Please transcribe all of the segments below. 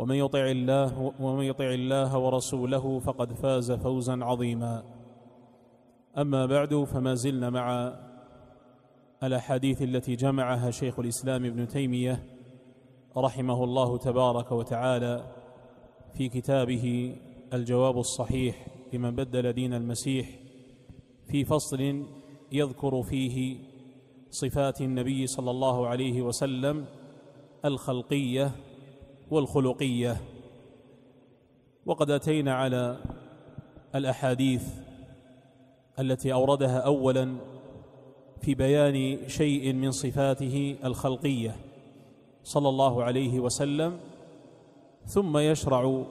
ومن يطع الله ومن يطع الله ورسوله فقد فاز فوزا عظيما. أما بعد فما زلنا مع الأحاديث التي جمعها شيخ الإسلام ابن تيمية رحمه الله تبارك وتعالى في كتابه الجواب الصحيح لمن بدل دين المسيح في فصل يذكر فيه صفات النبي صلى الله عليه وسلم الخلقية والخلقية. وقد أتينا على الأحاديث التي أوردها اولا في بيان شيء من صفاته الخلقية صلى الله عليه وسلم ثم يشرع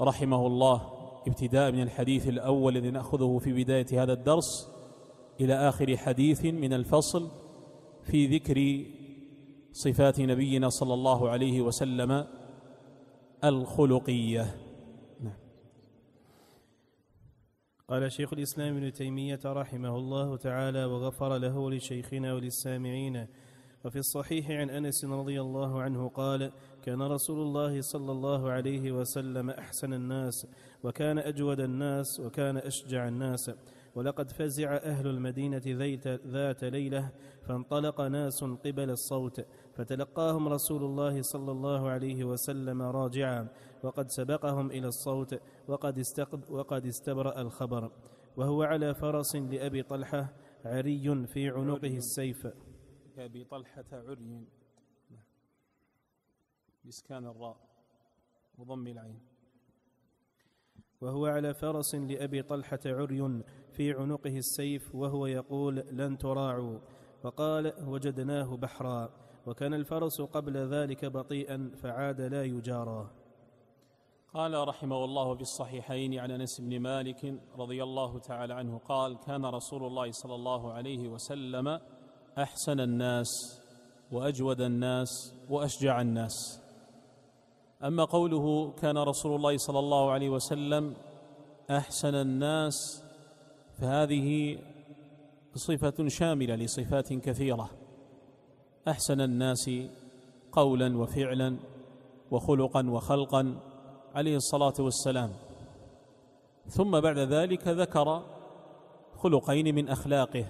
رحمه الله ابتداء من الحديث الأول الذي نأخذه في بداية هذا الدرس إلى آخر حديث من الفصل في ذكر صفات نبينا صلى الله عليه وسلم الخلقية. نعم. قال شيخ الإسلام ابن تيمية رحمه الله تعالى وغفر له ولشيخنا وللسامعين. وفي الصحيح عن أنس رضي الله عنه قال كان رسول الله صلى الله عليه وسلم أحسن الناس وكان أجود الناس وكان أشجع الناس. ولقد فزع أهل المدينة ذات ليلة فانطلق ناس قبل الصوت فتلقاهم رسول الله صلى الله عليه وسلم راجعا وقد سبقهم إلى الصوت وقد, وقد استبرأ الخبر. وهو على فرس لأبي طلحة عري في عنقه السيف. أبي طلحة عري. بإسكان الراء وضم العين. وهو على فرس لأبي طلحة عري في عنقه السيف وهو يقول لن تراعوا. فقال وجدناه بحرا وكان الفرس قبل ذلك بطيئا فعاد لا يجارى. قال رحمه الله في الصحيحين عن أنس بن مالك رضي الله تعالى عنه قال كان رسول الله صلى الله عليه وسلم أحسن الناس وأجود الناس وأشجع الناس. أما قوله كان رسول الله صلى الله عليه وسلم أحسن الناس فهذه صفة شاملة لصفات كثيرة. أحسن الناس قولا وفعلا وخلقا وخلقا عليه الصلاة والسلام. ثم بعد ذلك ذكر خلقين من أخلاقه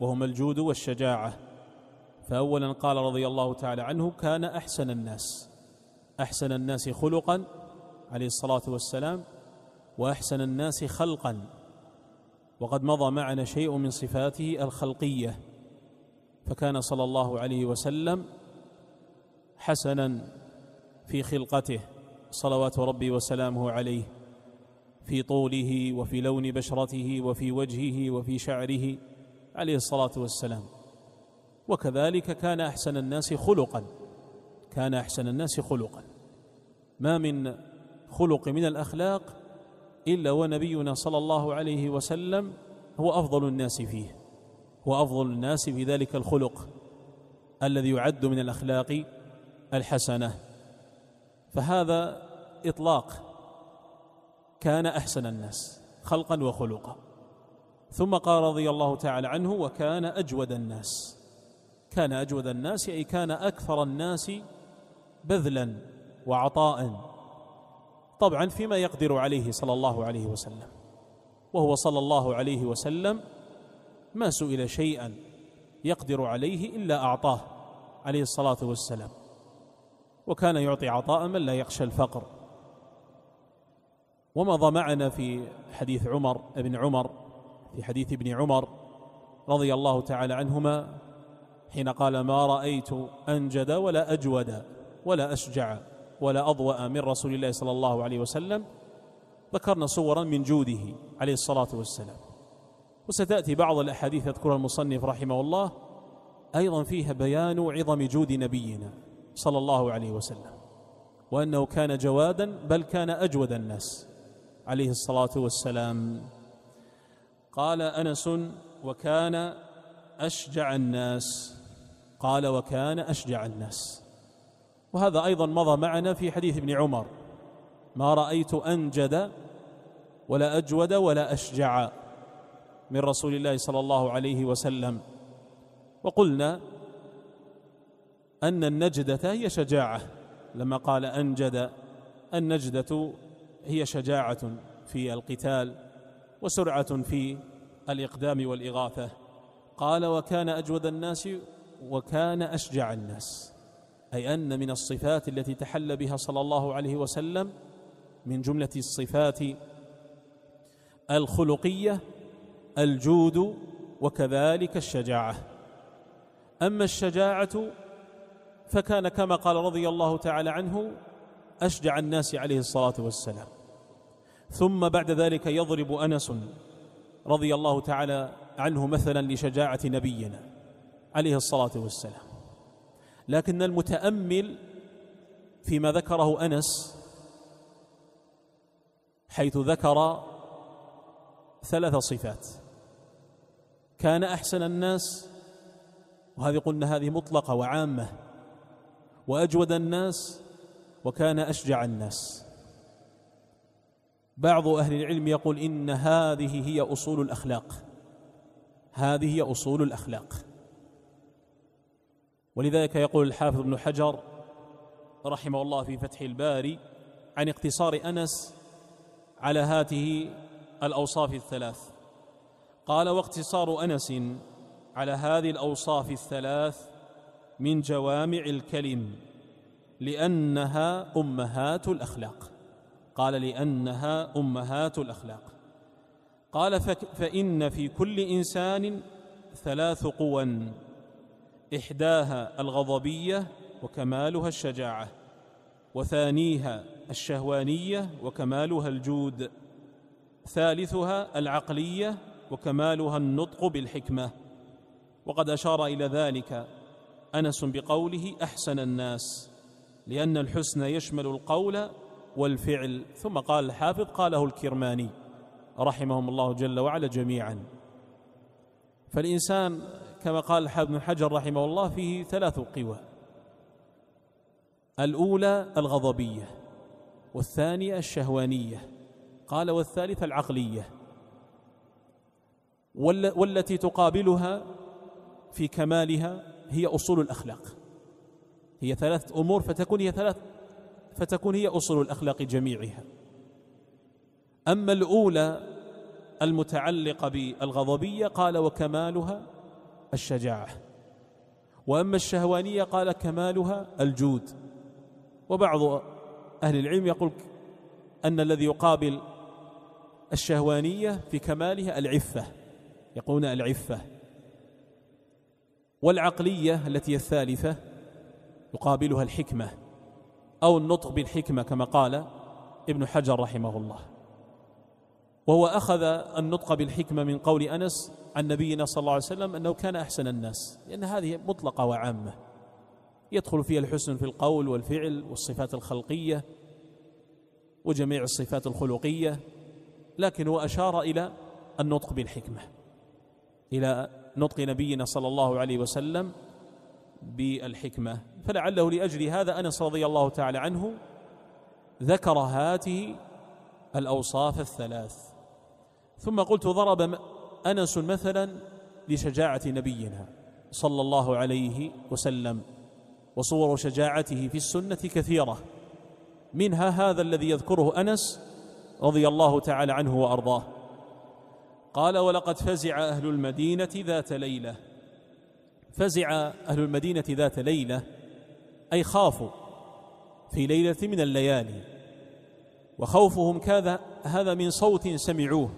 وهما الجود والشجاعة. فاولا قال رضي الله تعالى عنه كان أحسن الناس. أحسن الناس خلقا عليه الصلاة والسلام وأحسن الناس خلقا. وقد مضى معنا شيء من صفاته الخلقية. فكان صلى الله عليه وسلم حسنا في خلقته صلوات ربي وسلامه عليه في طوله وفي لون بشرته وفي وجهه وفي شعره عليه الصلاة والسلام. وكذلك كان أحسن الناس خلقا كان أحسن الناس خلقا. ما من خلق من الأخلاق إلا ونبينا صلى الله عليه وسلم هو أفضل الناس فيه وافضل الناس في ذلك الخلق الذي يعد من الأخلاق الحسنة. فهذا إطلاق كان أحسن الناس خلقا وخلقا. ثم قال رضي الله تعالى عنه وكان أجود الناس كان أجود الناس أي كان أكثر الناس بذلا. وعطاء. طبعا فيما يقدر عليه صلى الله عليه وسلم. وهو صلى الله عليه وسلم ما سئل شيئا يقدر عليه إلا أعطاه عليه الصلاة والسلام. وكان يعطي عطاء من لا يخشى الفقر. ومضى معنا في حديث عمر ابن عمر في حديث ابن عمر رضي الله تعالى عنهما حين قال ما رأيت أنجد ولا أجود ولا أشجع. ولا أضوأ من رسول الله صلى الله عليه وسلم ذكرنا صورا من جوده عليه الصلاة والسلام. وستأتي بعض الأحاديث يذكرها المصنف رحمه الله أيضا فيها بيان عظم جود نبينا صلى الله عليه وسلم وأنه كان جوادا بل كان أجود الناس عليه الصلاة والسلام. قال أنس وكان أشجع الناس. قال وكان أشجع الناس. وهذا أيضا مضى معنا في حديث ابن عمر. ما رأيت أنجد ولا أجود ولا أشجع من رسول الله صلى الله عليه وسلم. وقلنا أن النجدة هي شجاعة. لما قال أنجد النجدة هي شجاعة في القتال وسرعة في الإقدام والإغاثة. قال وكان أجود الناس وكان أشجع الناس. أي أن من الصفات التي تحل بها صلى الله عليه وسلم من جملة الصفات الخلقية الجود وكذلك الشجاعة. أما الشجاعة فكان كما قال رضي الله تعالى عنه أشجع الناس عليه الصلاة والسلام. ثم بعد ذلك يضرب أنس رضي الله تعالى عنه مثلا لشجاعة نبينا عليه الصلاة والسلام. لكن المتأمل فيما ذكره أنس حيث ذكر ثلاث صفات. كان أحسن الناس وهذه قلنا هذه مطلقة وعامة وأجود الناس وكان أشجع الناس. بعض أهل العلم يقول إن هذه هي أصول الأخلاق. هذه هي أصول الأخلاق. ولذلك يقول الحافظ ابن حجر رحمه الله في فتح الباري عن اقتصار أنس على هاته الأوصاف الثلاث. قال واقتصار أنس على هذه الأوصاف الثلاث من جوامع الكلم لأنها أمهات الأخلاق. قال لأنها أمهات الأخلاق. قال فإن في كل إنسان ثلاث قوى إحداها الغضبية وكمالها الشجاعة وثانيها الشهوانية وكمالها الجود ثالثها العقلية وكمالها النطق بالحكمة. وقد أشار إلى ذلك أنس بقوله أحسن الناس لأن الحسن يشمل القول والفعل. ثم قال الحافظ قاله الكرماني رحمهم الله جل وعلا جميعا. فالإنسان كما قال الحافظ بن حجر رحمه الله فيه ثلاث قوى. الأولى الغضبية والثانية الشهوانية قال والثالثة العقلية. والتي تقابلها في كمالها هي أصول الأخلاق. هي ثلاث أمور فتكون هي ثلاث فتكون هي أصول الأخلاق جميعها. أما الأولى المتعلقة بالغضبية قال وكمالها الشجاعة. وأما الشهوانية قال كمالها الجود. وبعض أهل العلم يقول أن الذي يقابل الشهوانية في كمالها العفة يقولون العفة. والعقلية التي هي الثالثة يقابلها الحكمة أو النطق بالحكمة كما قال ابن حجر رحمه الله. وهو أخذ النطق بالحكمة من قول أنس عن نبينا صلى الله عليه وسلم أنه كان أحسن الناس لأن هذه مطلقة وعامة. يدخل فيها الحسن في القول والفعل والصفات الخلقية وجميع الصفات الخلقية لكن هو أشار إلى النطق بالحكمة إلى نطق نبينا صلى الله عليه وسلم بالحكمة. فلعله لأجل هذا أنس رضي الله تعالى عنه ذكر هاته الأوصاف الثلاث. ثم قلت ضرب أنس مثلا لشجاعة نبينا صلى الله عليه وسلم وصور شجاعته في السنة كثيرة. منها هذا الذي يذكره أنس رضي الله تعالى عنه وأرضاه. قال ولقد فزع أهل المدينة ذات ليلة. فزع أهل المدينة ذات ليلة أي خافوا في ليلة من الليالي وخوفهم كذا هذا من صوت سمعوه.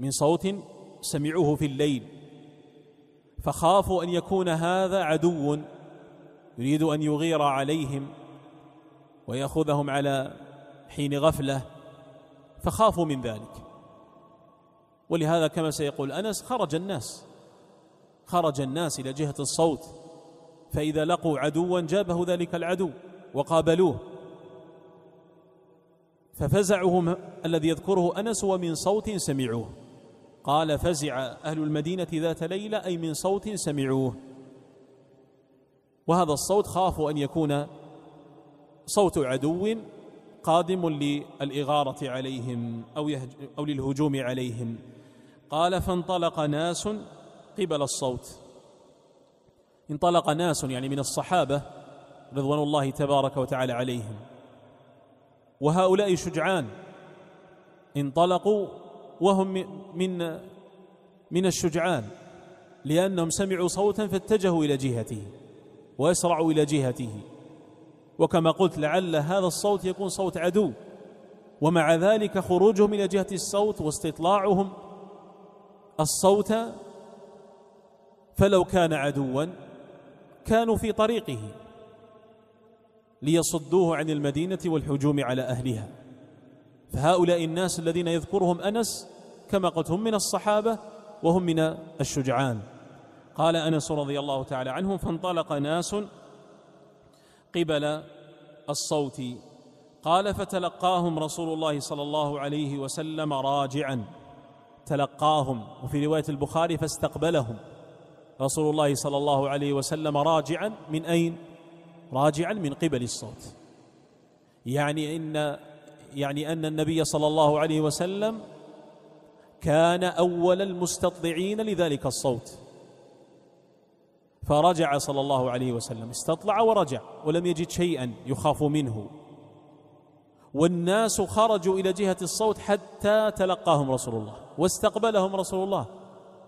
من صوت سمعوه في الليل. فخافوا أن يكون هذا عدو يريد أن يغير عليهم ويأخذهم على حين غفلة فخافوا من ذلك. ولهذا كما سيقول أنس خرج الناس خرج الناس إلى جهة الصوت فإذا لقوا عدوا جابه ذلك العدو وقابلوه. ففزعهم الذي يذكره أنس ومن صوت سمعوه. قال فزع أهل المدينة ذات ليلة أي من صوت سمعوه. وهذا الصوت خافوا أن يكون صوت عدو قادم للإغارة عليهم أو أو للهجوم عليهم. قال فانطلق ناس قبل الصوت. انطلق ناس يعني من الصحابة رضوان الله تبارك وتعالى عليهم. وهؤلاء شجعان. انطلقوا وهم من من الشجعان لأنهم سمعوا صوتا فاتجهوا إلى جهته وأسرعوا إلى جهته. وكما قلت لعل هذا الصوت يكون صوت عدو. ومع ذلك خروجهم إلى جهة الصوت واستطلاعهم الصوت فلو كان عدوا كانوا في طريقه ليصدوه عن المدينة والهجوم على أهلها. فهؤلاء الناس الذين يذكرهم أنس كما قلت هم من الصحابة وهم من الشجعان. قال أنس رضي الله تعالى عنهم فانطلق ناس قبل الصوت. قال فتلقاهم رسول الله صلى الله عليه وسلم راجعا. تلقاهم. وفي رواية البخاري فاستقبلهم. رسول الله صلى الله عليه وسلم راجعا من أين؟ راجعا من قبل الصوت. يعني إن يعني أن النبي صلى الله عليه وسلم كان أول المستطلعين لذلك الصوت. فرجع صلى الله عليه وسلم استطلع ورجع ولم يجد شيئا يخاف منه. والناس خرجوا إلى جهة الصوت حتى تلقاهم رسول الله واستقبلهم رسول الله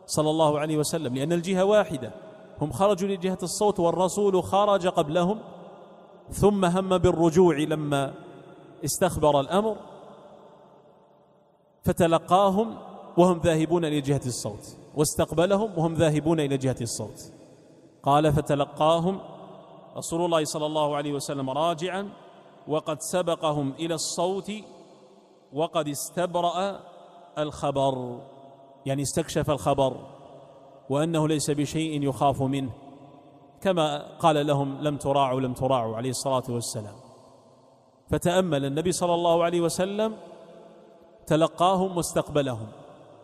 صلى الله عليه وسلم لأن الجهة واحدة. هم خرجوا لجهة الصوت والرسول خرج قبلهم ثم هم بالرجوع لما استخبر الأمر فتلقاهم وهم ذاهبون إلى جهة الصوت واستقبلهم وهم ذاهبون إلى جهة الصوت. قال فتلقاهم رسول الله صلى الله عليه وسلم راجعا وقد سبقهم إلى الصوت وقد استبرأ الخبر يعني استكشف الخبر وأنه ليس بشيء يخاف منه كما قال لهم لم تراعوا لم تراعوا عليه الصلاة والسلام. فتأمل النبي صلى الله عليه وسلم تلقاهم واستقبلهم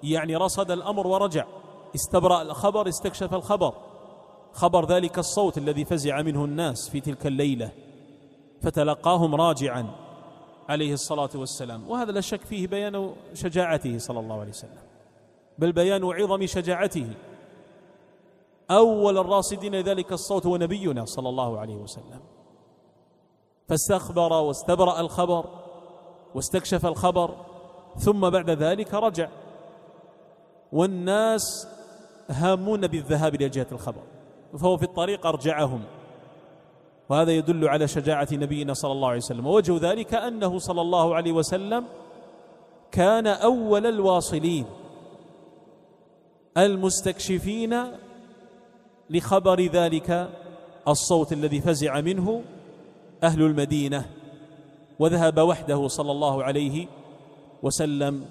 يعني رصد الأمر ورجع. استبرأ الخبر استكشف الخبر. خبر ذلك الصوت الذي فزع منه الناس في تلك الليلة. فتلقاهم راجعا عليه الصلاة والسلام. وهذا لا شك فيه بيان شجاعته صلى الله عليه وسلم. بل بيان عظم شجاعته. أول الراصدين ذلك الصوت هو نبينا صلى الله عليه وسلم. فاستخبر واستبرأ الخبر واستكشف الخبر ثم بعد ذلك رجع. والناس هامون بالذهاب إلى جهة الخبر فهو في الطريق أرجعهم. وهذا يدل على شجاعة نبينا صلى الله عليه وسلم. ووجه ذلك أنه صلى الله عليه وسلم كان أول الواصلين المستكشفين لخبر ذلك الصوت الذي فزع منه أهل المدينة وذهب وحده صلى الله عليه وسلم.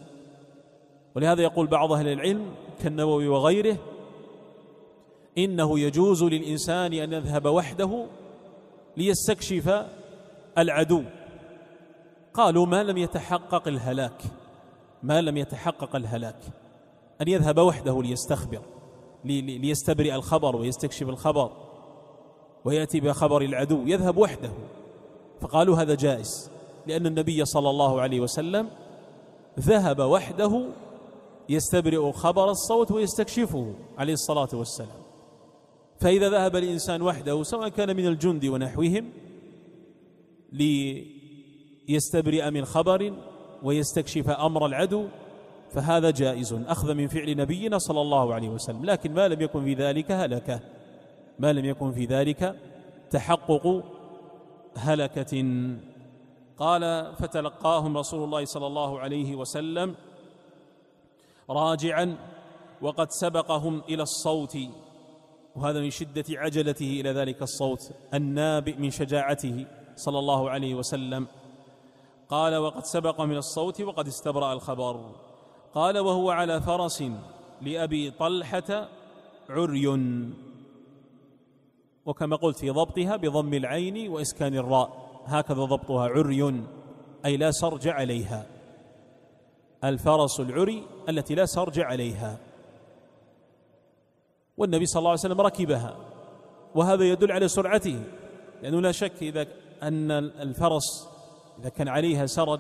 ولهذا يقول بعض أهل العلم كالنووي وغيره إنه يجوز للإنسان أن يذهب وحده ليستكشف العدو. قالوا ما لم يتحقق الهلاك ما لم يتحقق الهلاك. أن يذهب وحده ليستخبر ليستبرئ الخبر ويستكشف الخبر ويأتي بخبر العدو. يذهب وحده. فقالوا هذا جائز لأن النبي صلى الله عليه وسلم ذهب وحده يستبرئ خبر الصوت ويستكشفه عليه الصلاة والسلام. فإذا ذهب الإنسان وحده سواء كان من الجند ونحوهم ليستبرئ من خبر ويستكشف أمر العدو فهذا جائز أخذ من فعل نبينا صلى الله عليه وسلم. لكن ما لم يكن في ذلك هلكة ما لم يكن في ذلك تحقق هلكة. قال فتلقاهم رسول الله صلى الله عليه وسلم راجعا وقد سبقهم إلى الصوت. وهذا من شدة عجلته إلى ذلك الصوت النابئ من شجاعته صلى الله عليه وسلم. قال وقد سبق من الصوت وقد استبرأ الخبر. قال وهو على فرس لأبي طلحة عري. وكما قلت في ضبطها بضم العين وإسكان الراء. هكذا ضبطها عري أي لا سرج عليها. الفرس العري التي لا سرج عليها. والنبي صلى الله عليه وسلم ركبها وهذا يدل على سرعته لأنه لا شك إذا أن الفرس إذا كان عليها سرج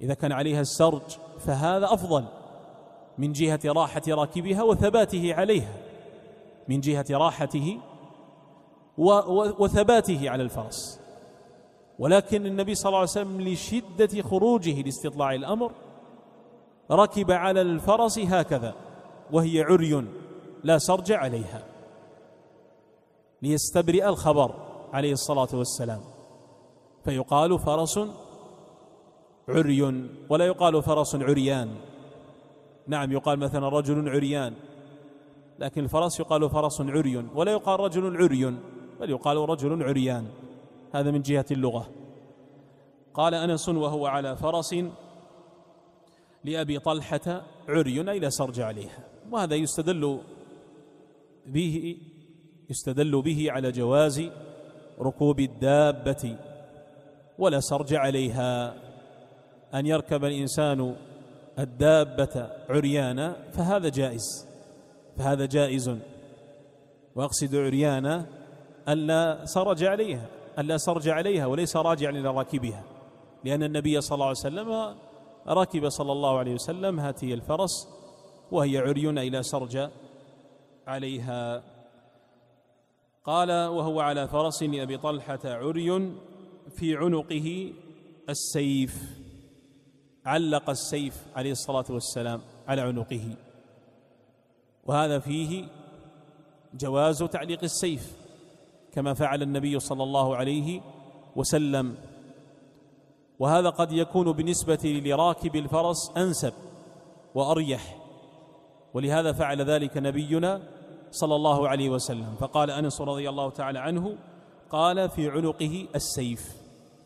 إذا كان عليها السرج فهذا أفضل من جهة راحة راكبها وثباته عليها. من جهة راحته وثباته على الفرس. ولكن النبي صلى الله عليه وسلم لشدة خروجه لاستطلاع الأمر ركب على الفرس هكذا وهي عري لا سرج عليها ليستبرئ الخبر عليه الصلاة والسلام. فيقال فرس عري ولا يقال فرس عريان. نعم يقال مثلا رجل عريان. لكن الفرس يقال فرس عري ولا يقال رجل عري بل يقال رجل عريان. هذا من جهة اللغة. قال أنس وهو على فرس لأبي طلحة عري أي لا سرج عليها. وهذا يستدل به يستدل به على جواز ركوب الدابة ولا سرج عليها. أن يركب الإنسان الدابة عريانا فهذا جائز. فهذا جائز. وأقصد عريانا ألا سرج عليها ألا سرج عليها وليس راجعا إلى راكبها لأن النبي صلى الله عليه وسلم ركب صلى الله عليه وسلم هاتي الفرس وهي عري لا سرج عليها. قال وهو على فرس لأبي طلحة عري في عنقه السيف علق السيف عليه الصلاة والسلام على عنقه. وهذا فيه جواز تعليق السيف كما فعل النبي صلى الله عليه وسلم. وهذا قد يكون بالنسبة لراكب الفرس أنسب وأريح. ولهذا فعل ذلك نبينا صلى الله عليه وسلم. فقال أنس رضي الله تعالى عنه قال في عنقه السيف.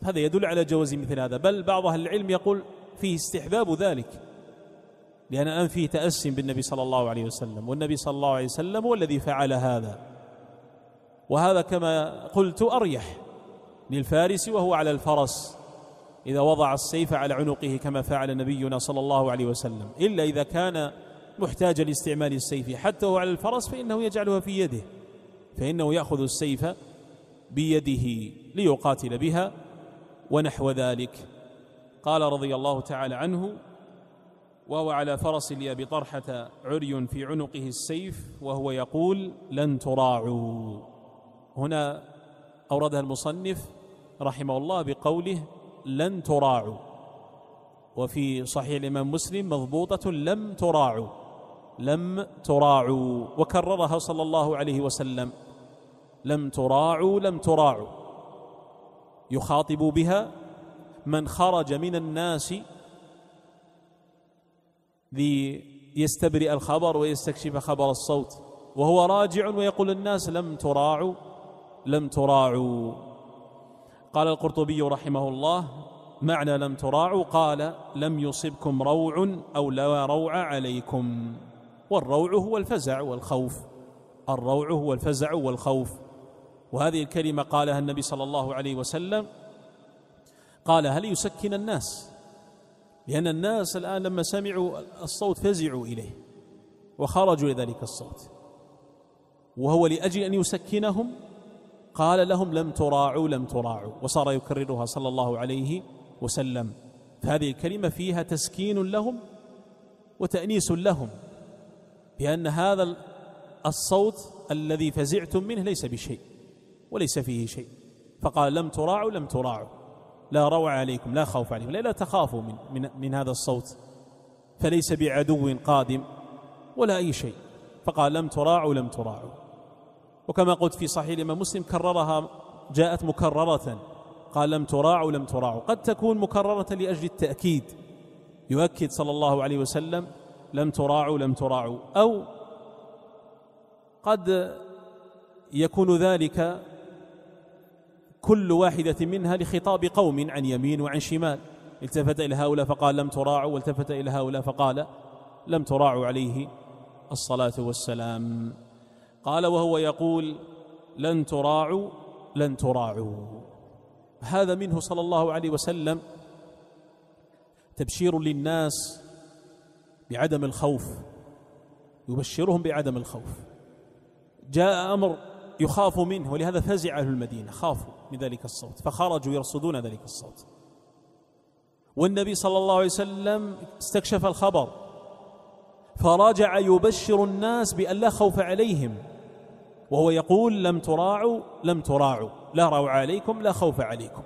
هذا يدل على جواز مثل هذا. بل بعض أهل العلم يقول فيه استحباب ذلك. لأن الآن فيه تأسي بالنبي صلى الله عليه وسلم والنبي صلى الله عليه وسلم هو الذي فعل هذا. وهذا كما قلت أريح للفارس وهو على الفرس إذا وضع السيف على عنقه كما فعل نبينا صلى الله عليه وسلم إلا إذا كان محتاجا لاستعمال السيف. حتى هو على الفرس فإنه يجعلها في يده فإنه يأخذ السيف بيده ليقاتل بها ونحو ذلك. قال رضي الله تعالى عنه وهو على فرس لأبي طرحة عري في عنقه السيف وهو يقول لن تراعوا. هنا أوردها المصنف رحمه الله بقوله لن تراعوا. وفي صحيح الإمام مسلم مضبوطة لم تراعوا. لم تراعوا. وكررها صلى الله عليه وسلم. لم تراعوا لم تراعوا. يخاطب بها من خرج من الناس ليستبرئ الخبر ويستكشف خبر الصوت. وهو راجع ويقول الناس لم تراعوا لم تراعوا. قال القرطبي رحمه الله معنى لم تراعوا قال لم يصبكم روع أو لا روع عليكم. والروع هو الفزع والخوف. الروع هو الفزع والخوف. وهذه الكلمة قالها النبي صلى الله عليه وسلم. قال هل يسكن الناس؟ لأن الناس الآن لما سمعوا الصوت فزعوا إليه وخرجوا لذلك الصوت. وهو لأجل أن يسكنهم؟ قال لهم لم تراعوا لم تراعوا. وصار يكررها صلى الله عليه وسلم. فهذه الكلمة فيها تسكين لهم وتأنيس لهم بأن هذا الصوت الذي فزعتم منه ليس بشيء وليس فيه شيء. فقال لم تراعوا لم تراعوا. لا روع عليكم لا خوف عليكم لا, لا تخافوا من, من, من هذا الصوت. فليس بعدو قادم ولا أي شيء. فقال لم تراعوا لم تراعوا. وكما قلت في صحيح الإمام مسلم كررها جاءت مكررة. قال لم تراعوا لم تراعوا. قد تكون مكررة لأجل التأكيد. يؤكد صلى الله عليه وسلم لم تراعوا لم تراعوا. أو قد يكون ذلك كل واحدة منها لخطاب قوم عن يمين وعن شمال. التفت إلى هؤلاء فقال لم تراعوا والتفت إلى هؤلاء فقال لم تراعوا عليه الصلاة والسلام. قال وهو يقول لن تراعوا لن تراعوا. هذا منه صلى الله عليه وسلم تبشير للناس بعدم الخوف يبشرهم بعدم الخوف. جاء أمر يخاف منه ولهذا فزع أهل المدينة خافوا. من ذلك الصوت فخرجوا يرصدون ذلك الصوت. والنبي صلى الله عليه وسلم استكشف الخبر فرجع يبشر الناس بأن لا خوف عليهم وهو يقول لم تراعوا لم تراعوا لا روع عليكم لا خوف عليكم.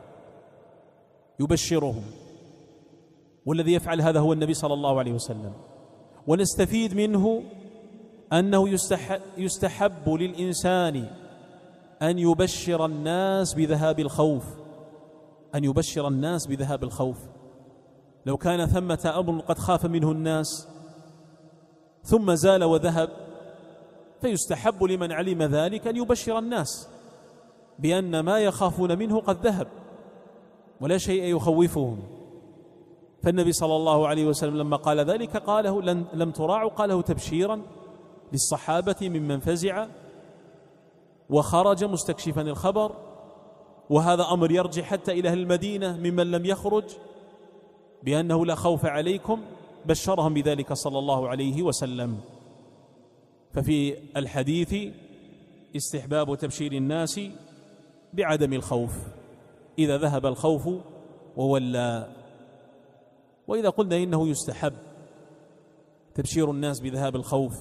يبشرهم. والذي يفعل هذا هو النبي صلى الله عليه وسلم. ونستفيد منه أنه يستحب للإنسان أن يبشر الناس بذهاب الخوف. أن يبشر الناس بذهاب الخوف. لو كان ثمة أمر قد خاف منه الناس ثم زال وذهب فيستحب لمن علم ذلك أن يبشر الناس بأن ما يخافون منه قد ذهب ولا شيء يخوفهم. فالنبي صلى الله عليه وسلم لما قال ذلك قاله لم تراعوا قاله تبشيرا للصحابة ممن فزع وخرج مستكشفا الخبر وهذا أمر يرجع حتى إلى أهل المدينة ممن لم يخرج بأنه لا خوف عليكم بشرهم بذلك صلى الله عليه وسلم. ففي الحديث استحباب تبشير الناس بعدم الخوف. إذا ذهب الخوف وولى. وإذا قلنا إنه يستحب تبشير الناس بذهاب الخوف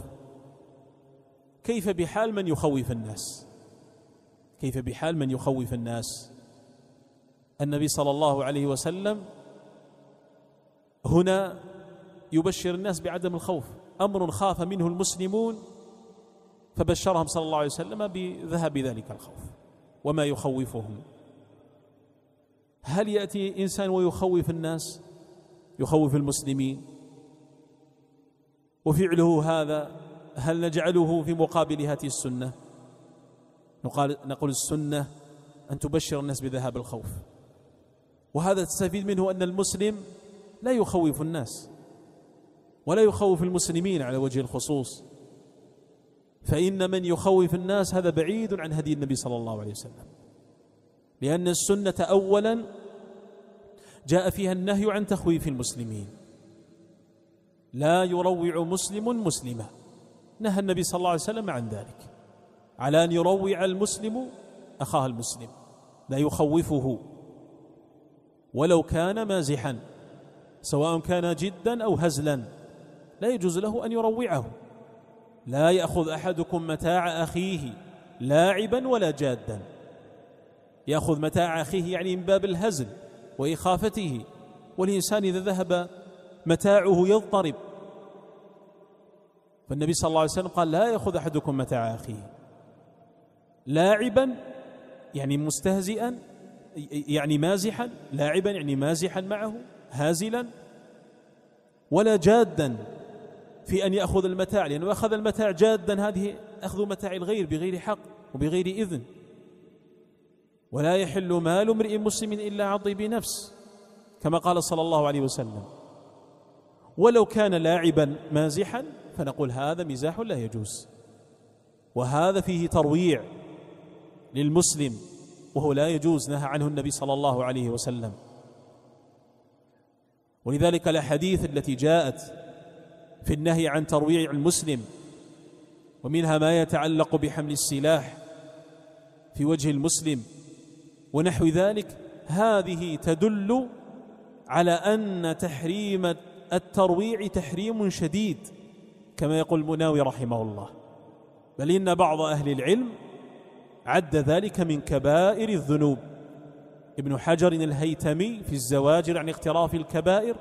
كيف بحال من يخوف الناس؟ كيف بحال من يخوف الناس. النبي صلى الله عليه وسلم هنا يبشر الناس بعدم الخوف. أمر خاف منه المسلمون فبشرهم صلى الله عليه وسلم بذهب ذلك الخوف وما يخوفهم. هل يأتي إنسان ويخوف الناس؟ يخوف المسلمين. وفعله هذا هل نجعله في مقابل هذه السنة؟ نقال نقول السنة أن تبشر الناس بذهاب الخوف. وهذا تستفيد منه أن المسلم لا يخوف الناس ولا يخوف المسلمين على وجه الخصوص. فإن من يخوف الناس هذا بعيد عن هدي النبي صلى الله عليه وسلم. لأن السنة أولا جاء فيها النهي عن تخويف المسلمين. لا يروع مسلم مسلمة. نهى النبي صلى الله عليه وسلم عن ذلك. على أن يروع المسلم أخاه المسلم لا يخوفه. ولو كان مازحا سواء كان جدا أو هزلا لا يجوز له أن يروعه. لا يأخذ أحدكم متاع أخيه لاعبا ولا جادا. يأخذ متاع أخيه يعني من باب الهزل وإخافته والإنسان إذا ذهب متاعه يضطرب. فالنبي صلى الله عليه وسلم قال لا يأخذ أحدكم متاع أخيه. لاعبا يعني مستهزئا يعني مازحا لاعبا يعني مازحا معه هازلا ولا جادا في أن يأخذ المتاع لأنه أخذ المتاع جادا هذه أخذ متاع الغير بغير حق وبغير إذن. ولا يحل مال امرئ مسلم إلا عضي بنفس كما قال صلى الله عليه وسلم. ولو كان لاعبا مازحا فنقول هذا مزاح لا يجوز. وهذا فيه ترويع. للمسلم وهو لا يجوز نهى عنه النبي صلى الله عليه وسلم. ولذلك الأحاديث التي جاءت في النهي عن ترويع المسلم ومنها ما يتعلق بحمل السلاح في وجه المسلم ونحو ذلك هذه تدل على أن تحريم الترويع تحريم شديد كما يقول المناوي رحمه الله. بل إن بعض أهل العلم عد ذلك من كبائر الذنوب. ابن حجر الهيتمي في الزواجر عن اقتراف الكبائر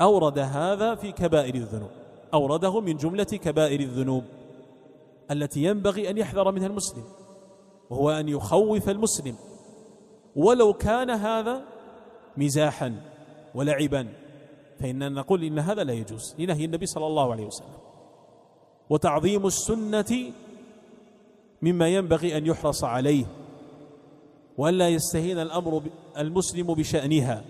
أورد هذا في كبائر الذنوب. أورده من جملة كبائر الذنوب التي ينبغي أن يحذر منها المسلم وهو أن يخوف المسلم. ولو كان هذا مزاحا ولعبا فإننا نقول إن هذا لا يجوز. لنهي النبي صلى الله عليه وسلم. وتعظيم السنة مما ينبغي أن يحرص عليه وألا يستهين الأمر المسلم بشأنها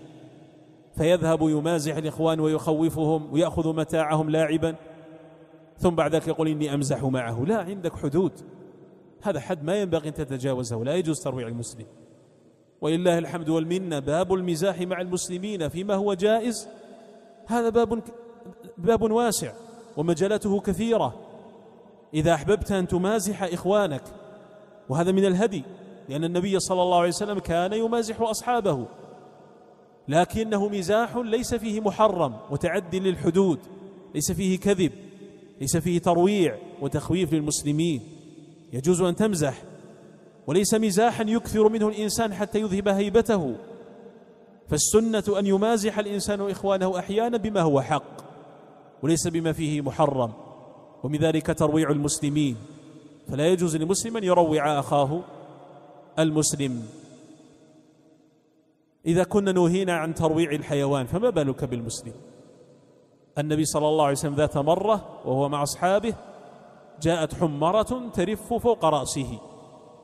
فيذهب يمازح الإخوان ويخوفهم ويأخذ متاعهم لاعبا ثم بعد ذلك يقول إني أمزح معه. لا عندك حدود. هذا حد ما ينبغي أن تتجاوزه لا يجوز ترويع المسلم. ولله الحمد والمنة باب المزاح مع المسلمين فيما هو جائز. هذا باب باب واسع ومجالاته كثيرة. إذا أحببت أن تمازح إخوانك. وهذا من الهدي لأن النبي صلى الله عليه وسلم كان يمازح أصحابه. لكنه مزاح ليس فيه محرم وتعدي للحدود ليس فيه كذب ليس فيه ترويع وتخويف للمسلمين. يجوز أن تمزح وليس مزاحا يكثر منه الإنسان حتى يذهب هيبته. فالسنة أن يمازح الإنسان إخوانه أحيانا بما هو حق وليس بما فيه محرم. ومن ذلك ترويع المسلمين. فلا يجوز لمسلم أن يروع أخاه المسلم. إذا كنا نهينا عن ترويع الحيوان فما بالك بالمسلم؟ النبي صلى الله عليه وسلم ذات مرة وهو مع أصحابه جاءت حمرة ترف فوق رأسه.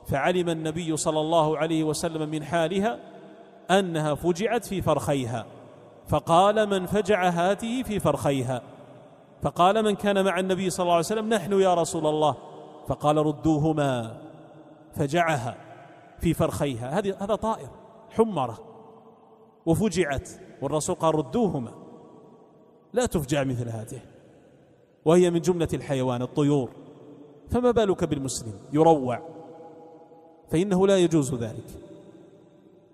فعلم النبي صلى الله عليه وسلم من حالها أنها فجعت في فرخيها. فقال من فجع هاته في فرخيها. فقال من كان مع النبي صلى الله عليه وسلم نحن يا رسول الله. فقال ردوهما فجعها في فرخيها. هذه هذا طائر حمرة وفجعت والرسول قال ردوهما. لا تفجع مثل هذه وهي من جملة الحيوان الطيور. فما بالك بالمسلم؟ يروع. فإنه لا يجوز ذلك.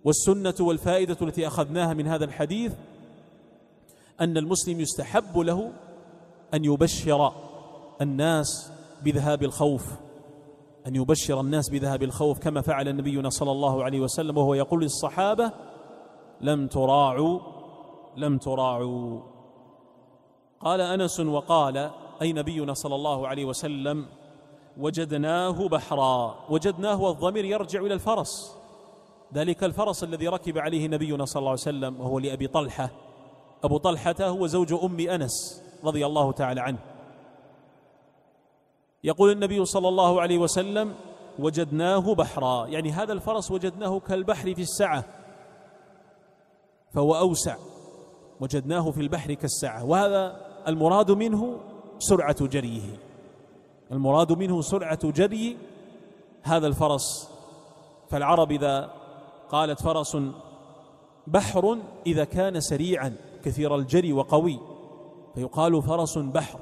والسنة والفائدة التي أخذناها من هذا الحديث أن المسلم يستحب له أن يبشر الناس بذهاب الخوف أن يبشر الناس بذهاب الخوف كما فعل نبينا صلى الله عليه وسلم وهو يقول للصحابة لم تراعوا لم تراعوا. قال أنس وقال أي نبينا صلى الله عليه وسلم وجدناه بحرا وجدناه الضمير يرجع إلى الفرس. ذلك الفرس الذي ركب عليه نبينا صلى الله عليه وسلم وهو لأبي طلحة. أبو طلحة هو زوج أم أنس. رضي الله تعالى عنه. يقول النبي صلى الله عليه وسلم وجدناه بحرا. يعني هذا الفرس وجدناه كالبحر في السعة فهو أوسع. وجدناه في البحر كالسعة وهذا المراد منه سرعة جريه. المراد منه سرعة جري هذا الفرس. فالعرب إذا قالت فرس بحر إذا كان سريعا كثير الجري وقوي. فيقال فرس بحر.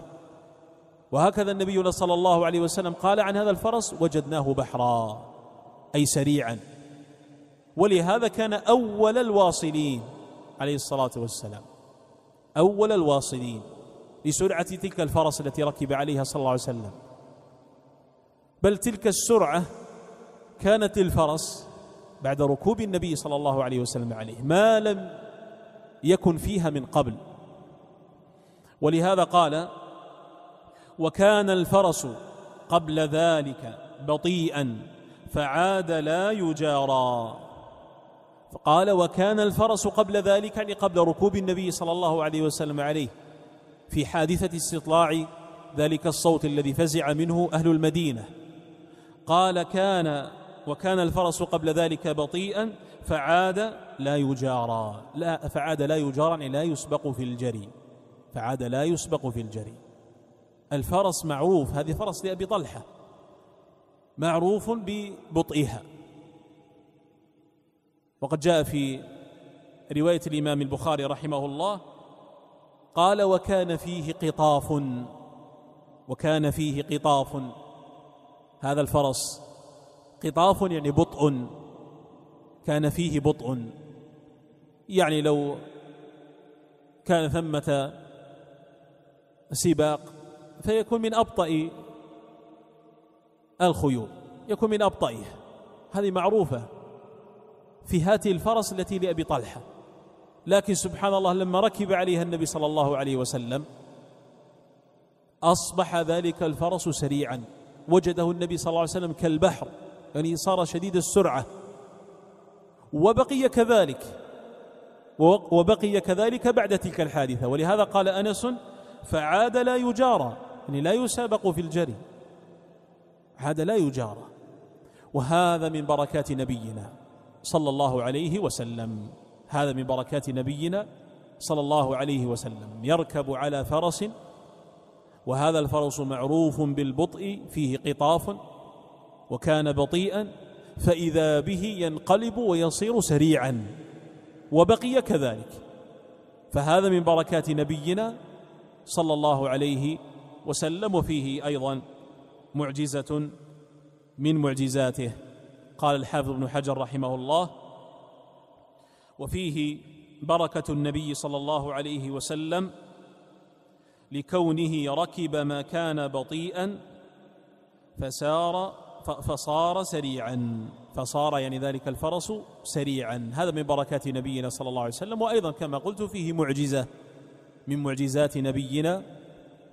وهكذا النبي صلى الله عليه وسلم قال عن هذا الفرس وجدناه بحرا أي سريعا. ولهذا كان أول الواصلين عليه الصلاة والسلام أول الواصلين لسرعة تلك الفرس التي ركب عليها صلى الله عليه وسلم. بل تلك السرعة كانت الفرس بعد ركوب النبي صلى الله عليه وسلم عليه ما لم يكن فيها من قبل. ولهذا قال وكان الفرس قبل ذلك بطيئا فعاد لا يجارى. فقال وكان الفرس قبل ذلك يعني قبل ركوب النبي صلى الله عليه وسلم عليه. في حادثة استطلاع ذلك الصوت الذي فزع منه أهل المدينة. قال كان وكان الفرس قبل ذلك بطيئا فعاد لا يجارى. لا فعاد لا يجارى يعني لا يسبق في الجري. فعاد لا يسبق في الجري. الفرس معروف هذه فرس لأبي طلحة. معروف ببطئها. وقد جاء في رواية الإمام البخاري رحمه الله قال وكان فيه قطاف وكان فيه قطاف. هذا الفرس قطاف يعني بطء كان فيه بطء. يعني لو كان ثمة سباق فيكون من أبطأ الخيول يكون من أبطئه هذه معروفة في هذه الفرس التي لأبي طلحة. لكن سبحان الله لما ركب عليها النبي صلى الله عليه وسلم أصبح ذلك الفرس سريعا. وجده النبي صلى الله عليه وسلم كالبحر يعني صار شديد السرعة. وبقي كذلك وبقي كذلك بعد تلك الحادثة. ولهذا قال أنس فعاد لا يجارى يعني لا يسابق في الجري. عاد لا يجارى وهذا من بركات نبينا صلى الله عليه وسلم. هذا من بركات نبينا صلى الله عليه وسلم. يركب على فرس وهذا الفرس معروف بالبطء فيه قطاف وكان بطيئا فإذا به ينقلب ويصير سريعا وبقي كذلك. فهذا من بركات نبينا صلى الله عليه وسلم وفيه أيضا معجزة من معجزاته. قال الحافظ ابن حجر رحمه الله وفيه بركة النبي صلى الله عليه وسلم لكونه ركب ما كان بطيئا فسار فصار سريعا فصار يعني ذلك الفرس سريعا. هذا من بركات نبينا صلى الله عليه وسلم. وأيضا كما قلت فيه معجزة من معجزات نبينا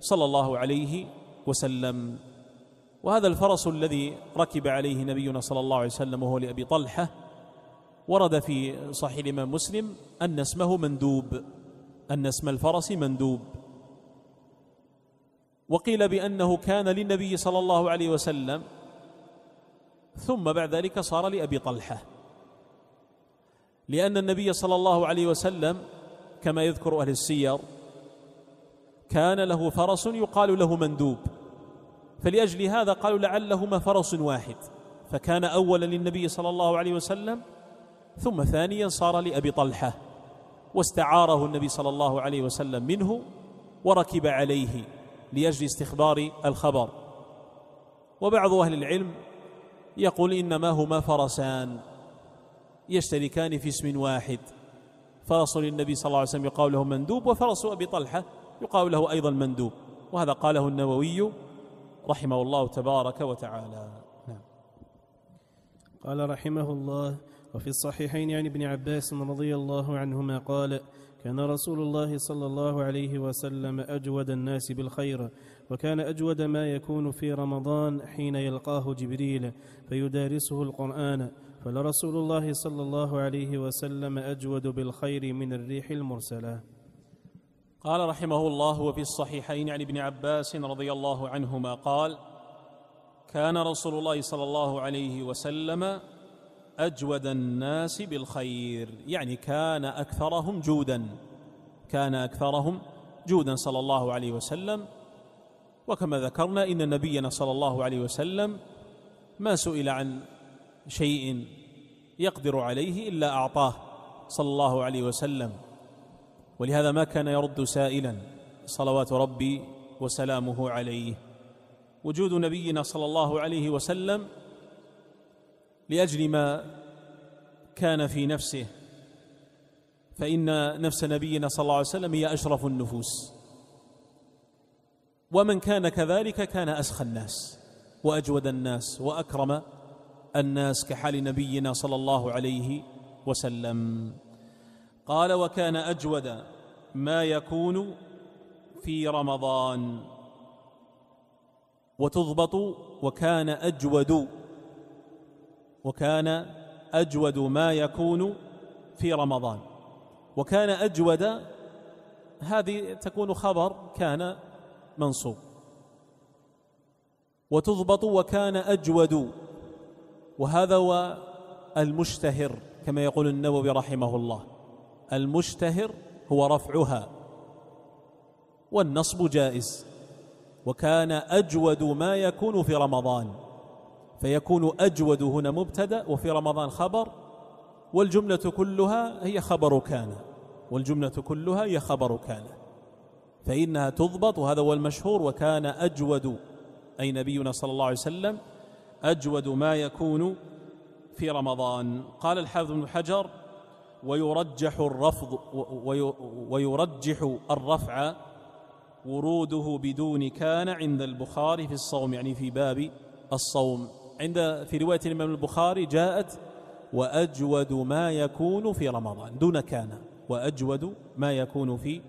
صلى الله عليه وسلم. وهذا الفرس الذي ركب عليه نبينا صلى الله عليه وسلم وهو لأبي طلحة ورد في صحيح الإمام مسلم أن اسمه مندوب أن اسم الفرس مندوب. وقيل بأنه كان للنبي صلى الله عليه وسلم ثم بعد ذلك صار لأبي طلحة. لأن النبي صلى الله عليه وسلم كما يذكر أهل السير كان له فرس يقال له مندوب. فلأجل هذا قالوا لعلهما فرس واحد. فكان أولا للنبي صلى الله عليه وسلم ثم ثانيا صار لأبي طلحة. واستعاره النبي صلى الله عليه وسلم منه وركب عليه لأجل استخبار الخبر. وبعض أهل العلم يقول إنما هما فرسان يشتركان في اسم واحد. فرس للنبي صلى الله عليه وسلم يقال له مندوب وفرس أبي طلحة يقال له أيضا مندوب وهذا قاله النووي رحمه الله تبارك وتعالى. نعم. قال رحمه الله وفي الصحيحين عن ابن عباس رضي الله عنهما قال كان رسول الله صلى الله عليه وسلم أجود الناس بالخير وكان أجود ما يكون في رمضان حين يلقاه جبريل فيدارسه القرآن. فلرسول الله صلى الله عليه وسلم أجود بالخير من الريح المرسلة. قال رحمه الله وفي الصحيحين عن ابن عباس رضي الله عنهما قال كان رسول الله صلى الله عليه وسلم أجود الناس بالخير يعني كان أكثرهم جودا كان أكثرهم جودا صلى الله عليه وسلم. وكما ذكرنا إن نبينا صلى الله عليه وسلم ما سئل عن شيء يقدر عليه إلا أعطاه صلى الله عليه وسلم. ولهذا ما كان يرد سائلا صلوات ربي وسلامه عليه. وجود نبينا صلى الله عليه وسلم لأجل ما كان في نفسه فإن نفس نبينا صلى الله عليه وسلم هي أشرف النفوس. ومن كان كذلك كان اسخى الناس وأجود الناس وأكرم الناس كحال نبينا صلى الله عليه وسلم. قال وكان أجود ما يكون في رمضان. وتضبط وكان أجود وكان أجود ما يكون في رمضان. وكان أجود هذه تكون خبر كان منصوب. وتضبط وكان أجود وهذا هو المشتهر كما يقول النووي رحمه الله. المشتهر هو رفعها. والنصب جائز. وكان أجود ما يكون في رمضان. فيكون أجود هنا مبتدأ وفي رمضان خبر. والجملة كلها هي خبر كان. والجملة كلها هي خبر كان. فإنها تضبط وهذا هو المشهور. وكان أجود أي نبينا صلى الله عليه وسلم أجود ما يكون في رمضان. قال الحافظ بن حجر ويرجح الرفض ويرجح الرفع وروده بدون كان عند البخاري في الصوم يعني في باب الصوم. عند في رواية الإمام البخاري جاءت وأجود ما يكون في رمضان دون كان. وأجود ما يكون في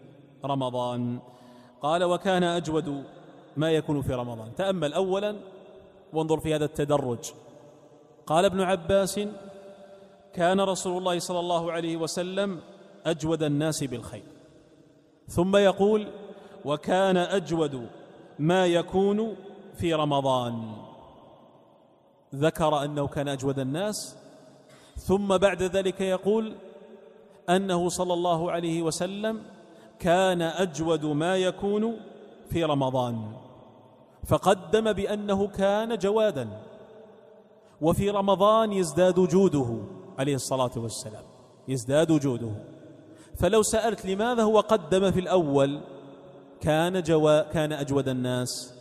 رمضان. قال وكان أجود ما يكون في رمضان. تأمل اولا وانظر في هذا التدرج. قال ابن عباس كان رسول الله صلى الله عليه وسلم أجود الناس بالخير. ثم يقول وكان أجود ما يكون في رمضان. ذكر أنه كان أجود الناس ثم بعد ذلك يقول أنه صلى الله عليه وسلم كان أجود ما يكون في رمضان. فقدم بأنه كان جوادا وفي رمضان يزداد جوده. عليه الصلاة والسلام يزداد جوده فلو سألت لماذا هو قدم في الأول كان جوا كان أجود الناس.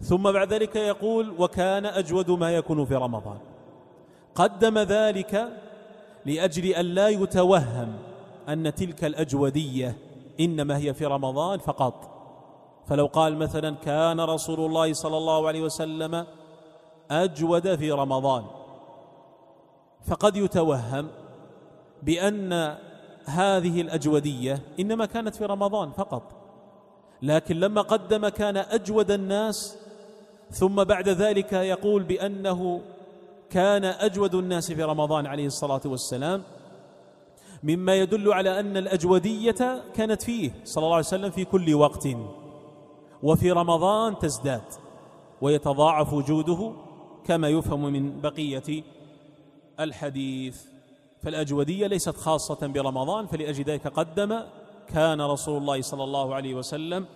ثم بعد ذلك يقول وكان أجود ما يكون في رمضان. قدم ذلك لأجل أن لا يتوهم أن تلك الأجودية إنما هي في رمضان فقط. فلو قال مثلا كان رسول الله صلى الله عليه وسلم أجود في رمضان. فقد يتوهم بأن هذه الأجودية إنما كانت في رمضان فقط. لكن لما قدم كان أجود الناس ثم بعد ذلك يقول بأنه كان أجود الناس في رمضان عليه الصلاة والسلام مما يدل على أن الأجودية كانت فيه صلى الله عليه وسلم في كل وقت وفي رمضان تزداد ويتضاعف وجوده كما يفهم من بقية الحديث. فالأجودية ليست خاصة برمضان فلاجل ذلك قدم كان رسول الله صلى الله عليه وسلم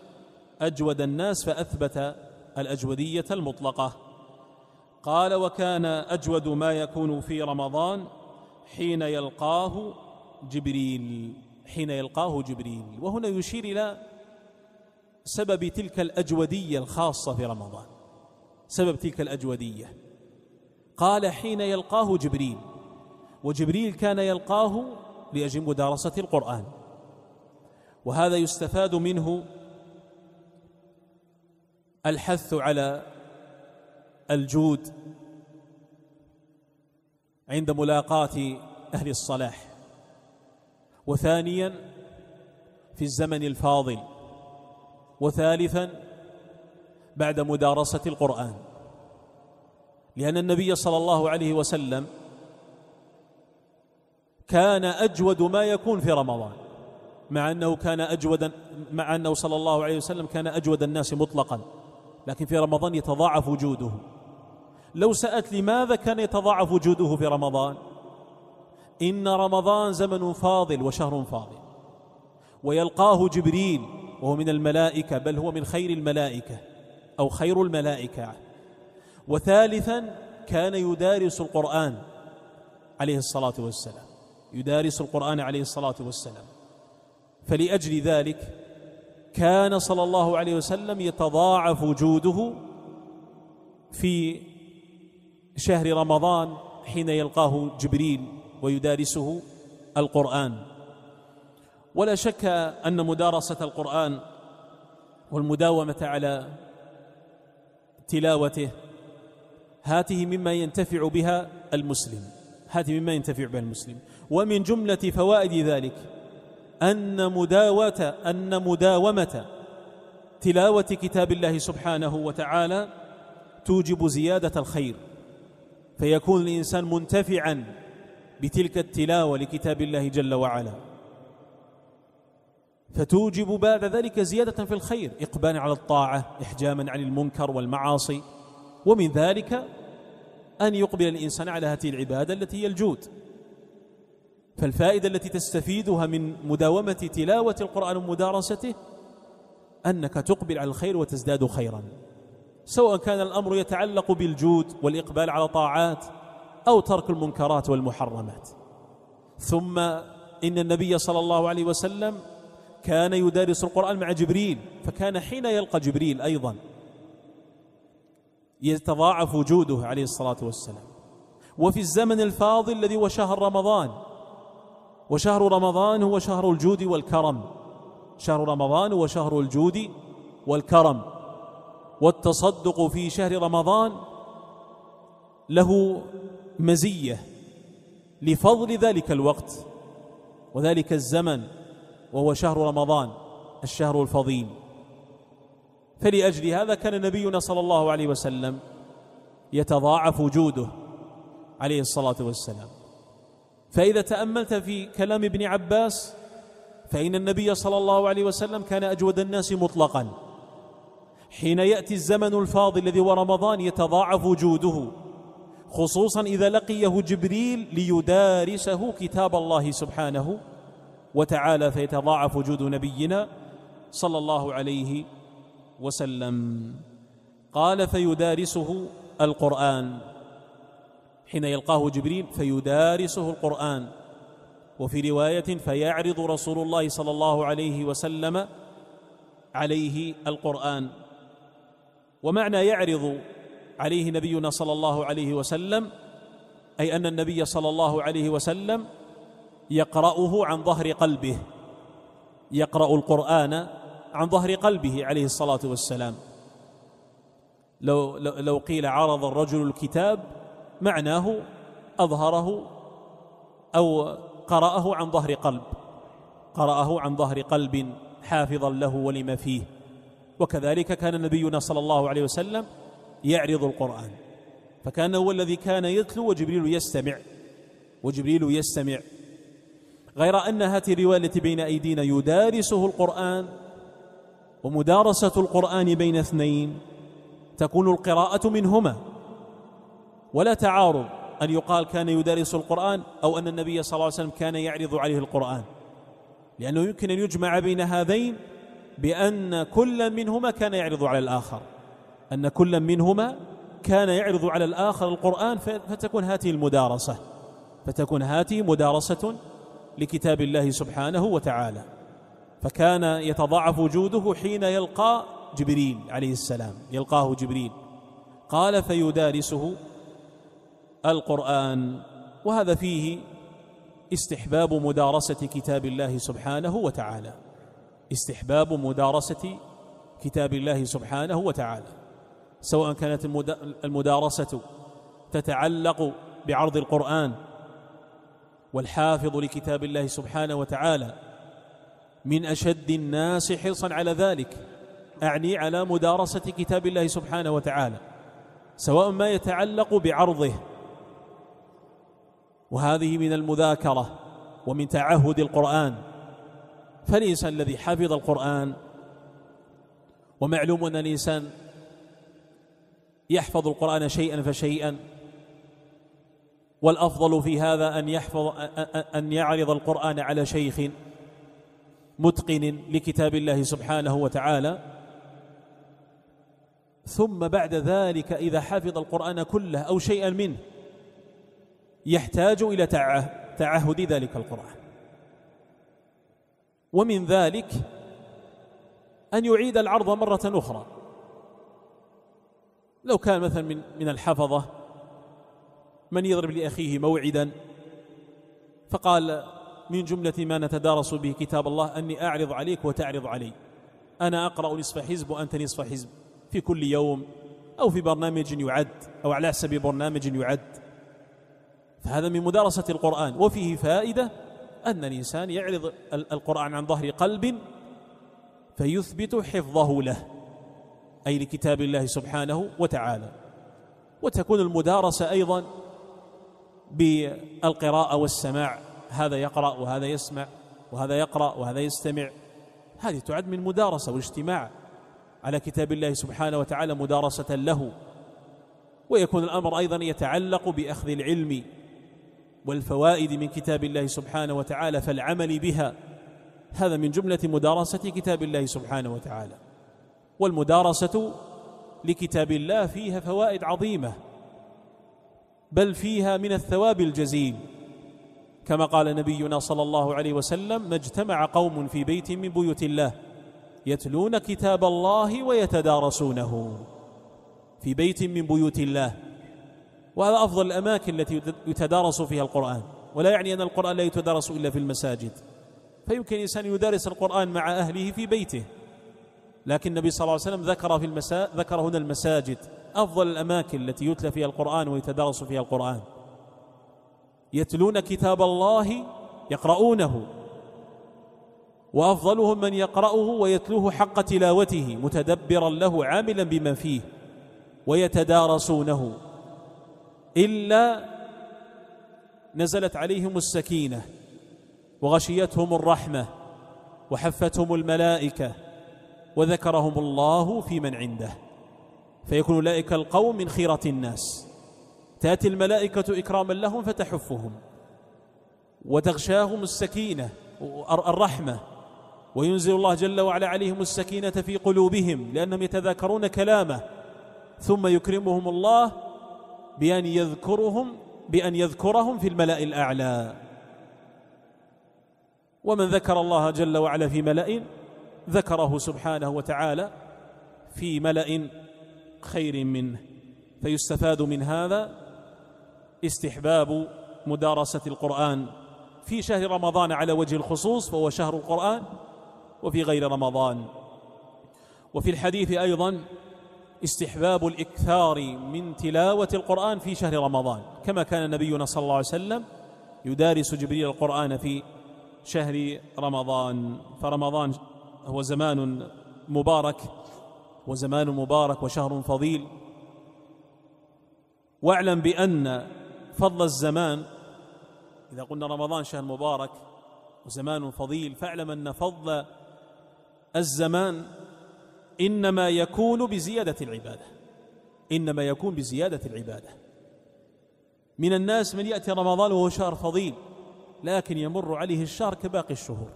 أجود الناس فأثبت الأجودية المطلقة. قال وكان أجود ما يكون في رمضان حين يلقاه جبريل حين يلقاه جبريل. وهنا يشير إلى سبب تلك الأجودية الخاصة في رمضان. سبب تلك الأجودية. قال حين يلقاه جبريل وجبريل كان يلقاه لاجل مدارسه القرآن. وهذا يستفاد منه الحث على الجود عند ملاقاة أهل الصلاح. وثانيا في الزمن الفاضل. وثالثا بعد مدارسة القرآن. لأن النبي صلى الله عليه وسلم كان أجود ما يكون في رمضان مع أنه كان اجود مع أنه صلى الله عليه وسلم كان أجود الناس مطلقا لكن في رمضان يتضاعف وجوده. لو سألت لماذا كان يتضاعف وجوده في رمضان؟ إن رمضان زمن فاضل وشهر فاضل ويلقاه جبريل وهو من الملائكة بل هو من خير الملائكة أو خير الملائكة. وثالثا كان يدارس القرآن عليه الصلاة والسلام. يدارس القرآن عليه الصلاة والسلام. فلأجل ذلك كان صلى الله عليه وسلم يتضاعف وجوده في شهر رمضان حين يلقاه جبريل ويدارسه القرآن. ولا شك أن مدارسة القرآن والمداومة على تلاوته هاته مما ينتفع بها المسلم. هاته مما ينتفع بها المسلم. ومن جملة فوائد ذلك أن مداوة أن مداومة تلاوة كتاب الله سبحانه وتعالى توجب زيادة الخير. فيكون الإنسان منتفعا بتلك التلاوة لكتاب الله جل وعلا. فتوجب بعد ذلك زيادة في الخير إقبالا على الطاعة إحجاما عن المنكر والمعاصي. ومن ذلك أن يقبل الإنسان على هذه العبادة التي هي الجود. فالفائدة التي تستفيدها من مداومة تلاوة القرآن ومدارسته أنك تقبل على الخير وتزداد خيرا. سواء كان الأمر يتعلق بالجود والإقبال على طاعات أو ترك المنكرات والمحرمات. ثم إن النبي صلى الله عليه وسلم كان يدارس القرآن مع جبريل فكان حين يلقى جبريل أيضا. يتضاعف وجوده عليه الصلاة والسلام. وفي الزمن الفاضل الذي هو شهر رمضان وشهر رمضان هو شهر الجود والكرم. شهر رمضان هو شهر الجود والكرم. والتصدق في شهر رمضان له مزية لفضل ذلك الوقت وذلك الزمن وهو شهر رمضان الشهر الفضيل. فلأجل هذا كان نبينا صلى الله عليه وسلم يتضاعف وجوده عليه الصلاة والسلام. فإذا تأملت في كلام ابن عباس فإن النبي صلى الله عليه وسلم كان أجود الناس مطلقا. حين يأتي الزمن الفاضل الذي هو رمضان يتضاعف وجوده خصوصا إذا لقيه جبريل ليدارسه كتاب الله سبحانه وتعالى فيتضاعف وجود نبينا صلى الله عليه وسلم قال فيدارسه القرآن. حين يلقاه جبريل فيدارسه القرآن. وفي رواية فيعرض رسول الله صلى الله عليه وسلم عليه القرآن. ومعنى يعرض عليه نبينا صلى الله عليه وسلم أي أن النبي صلى الله عليه وسلم يقرأه عن ظهر قلبه. يقرأ القرآن عن ظهر قلبه عليه الصلاة والسلام. لو, لو قيل عرض الرجل الكتاب معناه أظهره أو قرأه عن ظهر قلب. قرأه عن ظهر قلب حافظا له ولما فيه. وكذلك كان نبينا صلى الله عليه وسلم يعرض القرآن. فكان هو الذي كان يتلو وجبريل يستمع. وجبريل يستمع. غير أن هذه الرواية التي بين أيدينا يدارسه القرآن ومدارسة القرآن بين اثنين تكون القراءة منهما. ولا تعارض أن يقال كان يدرس القرآن أو أن النبي صلى الله عليه وسلم كان يعرض عليه القرآن. لأنه يمكن أن يجمع بين هذين بأن كل منهما كان يعرض على الآخر. أن كل منهما كان يعرض على الآخر القرآن فتكون هذه المدارسة. فتكون هذه مدارسة لكتاب الله سبحانه وتعالى. فكان يتضاعف وجوده حين يلقى جبريل عليه السلام يلقاه جبريل. قال فيدارسه القرآن وهذا فيه استحباب مدارسة كتاب الله سبحانه وتعالى. استحباب مدارسة كتاب الله سبحانه وتعالى. سواء كانت المدارسة تتعلق بعرض القرآن والحافظ لكتاب الله سبحانه وتعالى من أشد الناس حرصا على ذلك أعني على مدارسة كتاب الله سبحانه وتعالى سواء ما يتعلق بعرضه. وهذه من المذاكرة ومن تعهد القرآن. فالإنسان الذي حفظ القرآن ومعلوم أن الإنسان يحفظ القرآن شيئا فشيئا والأفضل في هذا أن يحفظ أن يعرض القرآن على شيخ. متقن لكتاب الله سبحانه وتعالى. ثم بعد ذلك إذا حفظ القرآن كله أو شيئا منه يحتاج إلى تعهد ذلك القرآن. ومن ذلك أن يعيد العرض مرة أخرى. لو كان مثلا من من الحفظة من يضرب لأخيه موعدا فقال من جملة ما نتدارس به كتاب الله أني أعرض عليك وتعرض علي. أنا أقرأ نصف حزب وأنت نصف حزب. في كل يوم أو في برنامج يعد أو على حسب برنامج يعد. فهذا من مدارسة القرآن. وفيه فائدة أن الإنسان يعرض القرآن عن ظهر قلب فيثبت حفظه له أي لكتاب الله سبحانه وتعالى. وتكون المدارسة أيضا بالقراءة والسماع. هذا يقرأ وهذا يسمع وهذا يقرأ وهذا يستمع. هذه تعد من مدارسة والاجتماع على كتاب الله سبحانه وتعالى مدارسة له. ويكون الأمر أيضا يتعلق بأخذ العلم والفوائد من كتاب الله سبحانه وتعالى فالعمل بها. هذا من جملة مدارسة كتاب الله سبحانه وتعالى. والمدارسة لكتاب الله فيها فوائد عظيمة بل فيها من الثواب الجزيل. كما قال نبينا صلى الله عليه وسلم ما اجتمع قوم في بيت من بيوت الله يتلون كتاب الله ويتدارسونه في بيت من بيوت الله. وهذا أفضل الأماكن التي يتدارس فيها القرآن. ولا يعني أن القرآن لا يتدارس إلا في المساجد. فيمكن إنسان يدارس القرآن مع أهله في بيته. لكن النبي صلى الله عليه وسلم ذكر في المسا... ذكر هنا المساجد. أفضل الأماكن التي يتلى فيها القرآن ويتدارس فيها القرآن. يتلون كتاب الله يقرؤونه. وأفضلهم من يقرأه ويتلوه حق تلاوته متدبرا له عاملا بما فيه ويتدارسونه. إلا نزلت عليهم السكينة وغشيتهم الرحمة وحفتهم الملائكة وذكرهم الله في من عنده. فيكون أولئك القوم من خيرة الناس. تأتي الملائكة إكراما لهم فتحفهم وتغشاهم السكينة الرحمة. وينزل الله جل وعلا عليهم السكينة في قلوبهم لأنهم يتذاكرون كلامه. ثم يكرمهم الله بأن يذكرهم بأن يذكرهم في الملأ الأعلى. ومن ذكر الله جل وعلا في ملأ ذكره سبحانه وتعالى في ملأ خير منه. فيستفاد من هذا استحباب مدارسة القرآن. في شهر رمضان على وجه الخصوص فهو شهر القرآن وفي غير رمضان. وفي الحديث أيضا استحباب الإكثار من تلاوة القرآن في شهر رمضان. كما كان نبينا صلى الله عليه وسلم يدارس جبريل القرآن في شهر رمضان. فرمضان هو زمان مبارك وزمان مبارك وشهر فضيل. واعلم بأن فضل الزمان. إذا قلنا رمضان شهر مبارك وزمان فضيل فاعلم أن فضل الزمان إنما يكون بزيادة العبادة. إنما يكون بزيادة العبادة. من الناس من يأتي رمضان وهو شهر فضيل لكن يمر عليه الشهر كباقي الشهور.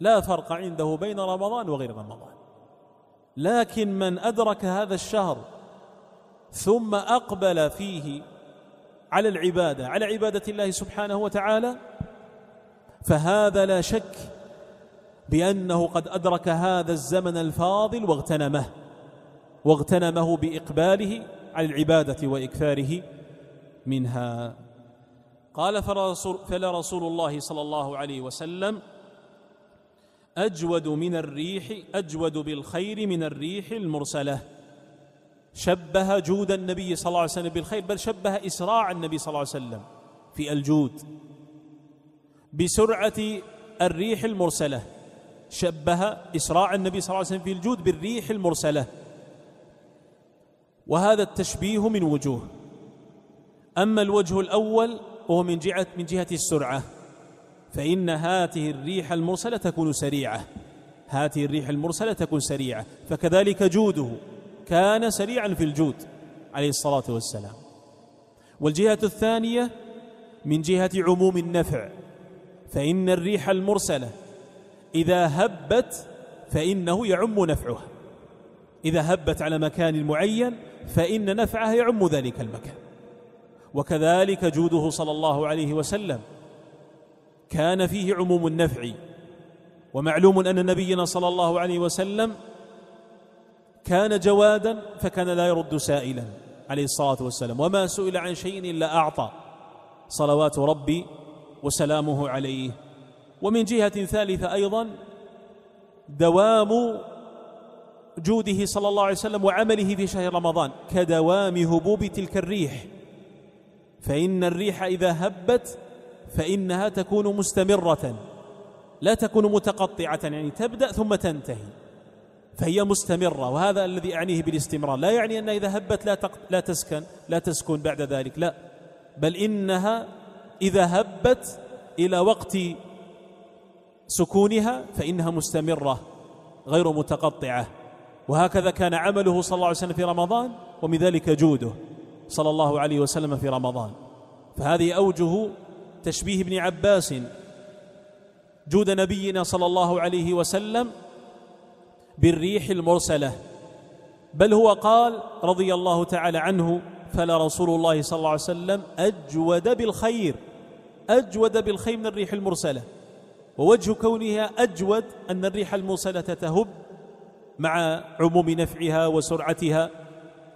لا فرق عنده بين رمضان وغير رمضان. لكن من أدرك هذا الشهر ثم أقبل فيه على العبادة على عبادة الله سبحانه وتعالى فهذا لا شك بأنه قد أدرك هذا الزمن الفاضل واغتنمه واغتنمه بإقباله على العبادة وإكثاره منها. قال فرسول فلا رسول الله صلى الله عليه وسلم أجود من الريح أجود بالخير من الريح المرسلة. شبه جود النبي صلى الله عليه وسلم بالخير بل شبه إسراع النبي صلى الله عليه وسلم في الجود. بسرعة الريح المرسلة. شبه إسراع النبي صلى الله عليه وسلم في الجود بالريح المرسلة. وهذا التشبيه من وجوه. أما الوجه الأول وهو من جهة من جهة السرعة فإن هاته الريح المرسلة تكون سريعة. هاته الريح المرسلة تكون سريعة فكذلك جوده. كان سريعا في الجود عليه الصلاة والسلام. والجهة الثانية من جهة عموم النفع فإن الريح المرسلة إذا هبت فإنه يعم نفعها. إذا هبت على مكان معين فإن نفعها يعم ذلك المكان. وكذلك جوده صلى الله عليه وسلم كان فيه عموم النفع. ومعلوم أن نبينا صلى الله عليه وسلم كان جوادا فكان لا يرد سائلا عليه الصلاة والسلام. وما سئل عن شيء إلا أعطى صلوات ربي وسلامه عليه. ومن جهة ثالثة أيضا دوام جوده صلى الله عليه وسلم وعمله في شهر رمضان كدوام هبوب تلك الريح. فإن الريح إذا هبت فإنها تكون مستمرة لا تكون متقطعة يعني تبدأ ثم تنتهي. فهي مستمرة وهذا الذي أعنيه بالاستمرار. لا يعني أنها إذا هبت لا, لا تسكن لا تسكن بعد ذلك لا. بل إنها إذا هبت إلى وقت سكونها فإنها مستمرة غير متقطعة. وهكذا كان عمله صلى الله عليه وسلم في رمضان ومن ذلك جوده صلى الله عليه وسلم في رمضان. فهذه أوجه تشبيه ابن عباس جود نبينا صلى الله عليه وسلم بالريح المرسلة. بل هو قال رضي الله تعالى عنه فلا رسول الله صلى الله عليه وسلم أجود بالخير أجود بالخير من الريح المرسلة. ووجه كونها أجود أن الريح المرسلة تهب مع عموم نفعها وسرعتها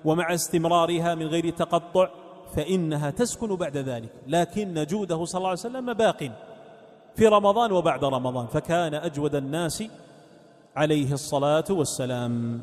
ومع استمرارها من غير تقطع فإنها تسكن بعد ذلك. لكن جوده صلى الله عليه وسلم باق في رمضان وبعد رمضان فكان أجود الناس عليه الصلاة والسلام.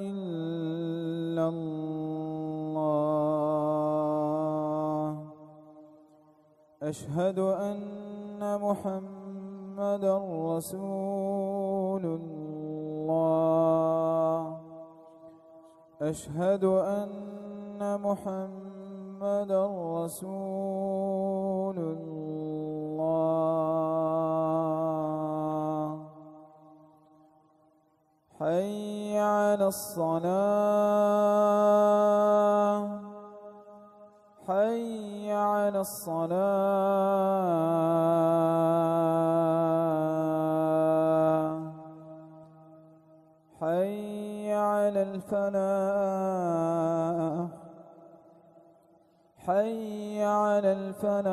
أشهد أن محمدا رسول الله. أشهد أن محمدا رسول الله. حي على الصلاة. حي على الصلاة. حي على الفلاح. حي على الفلاح.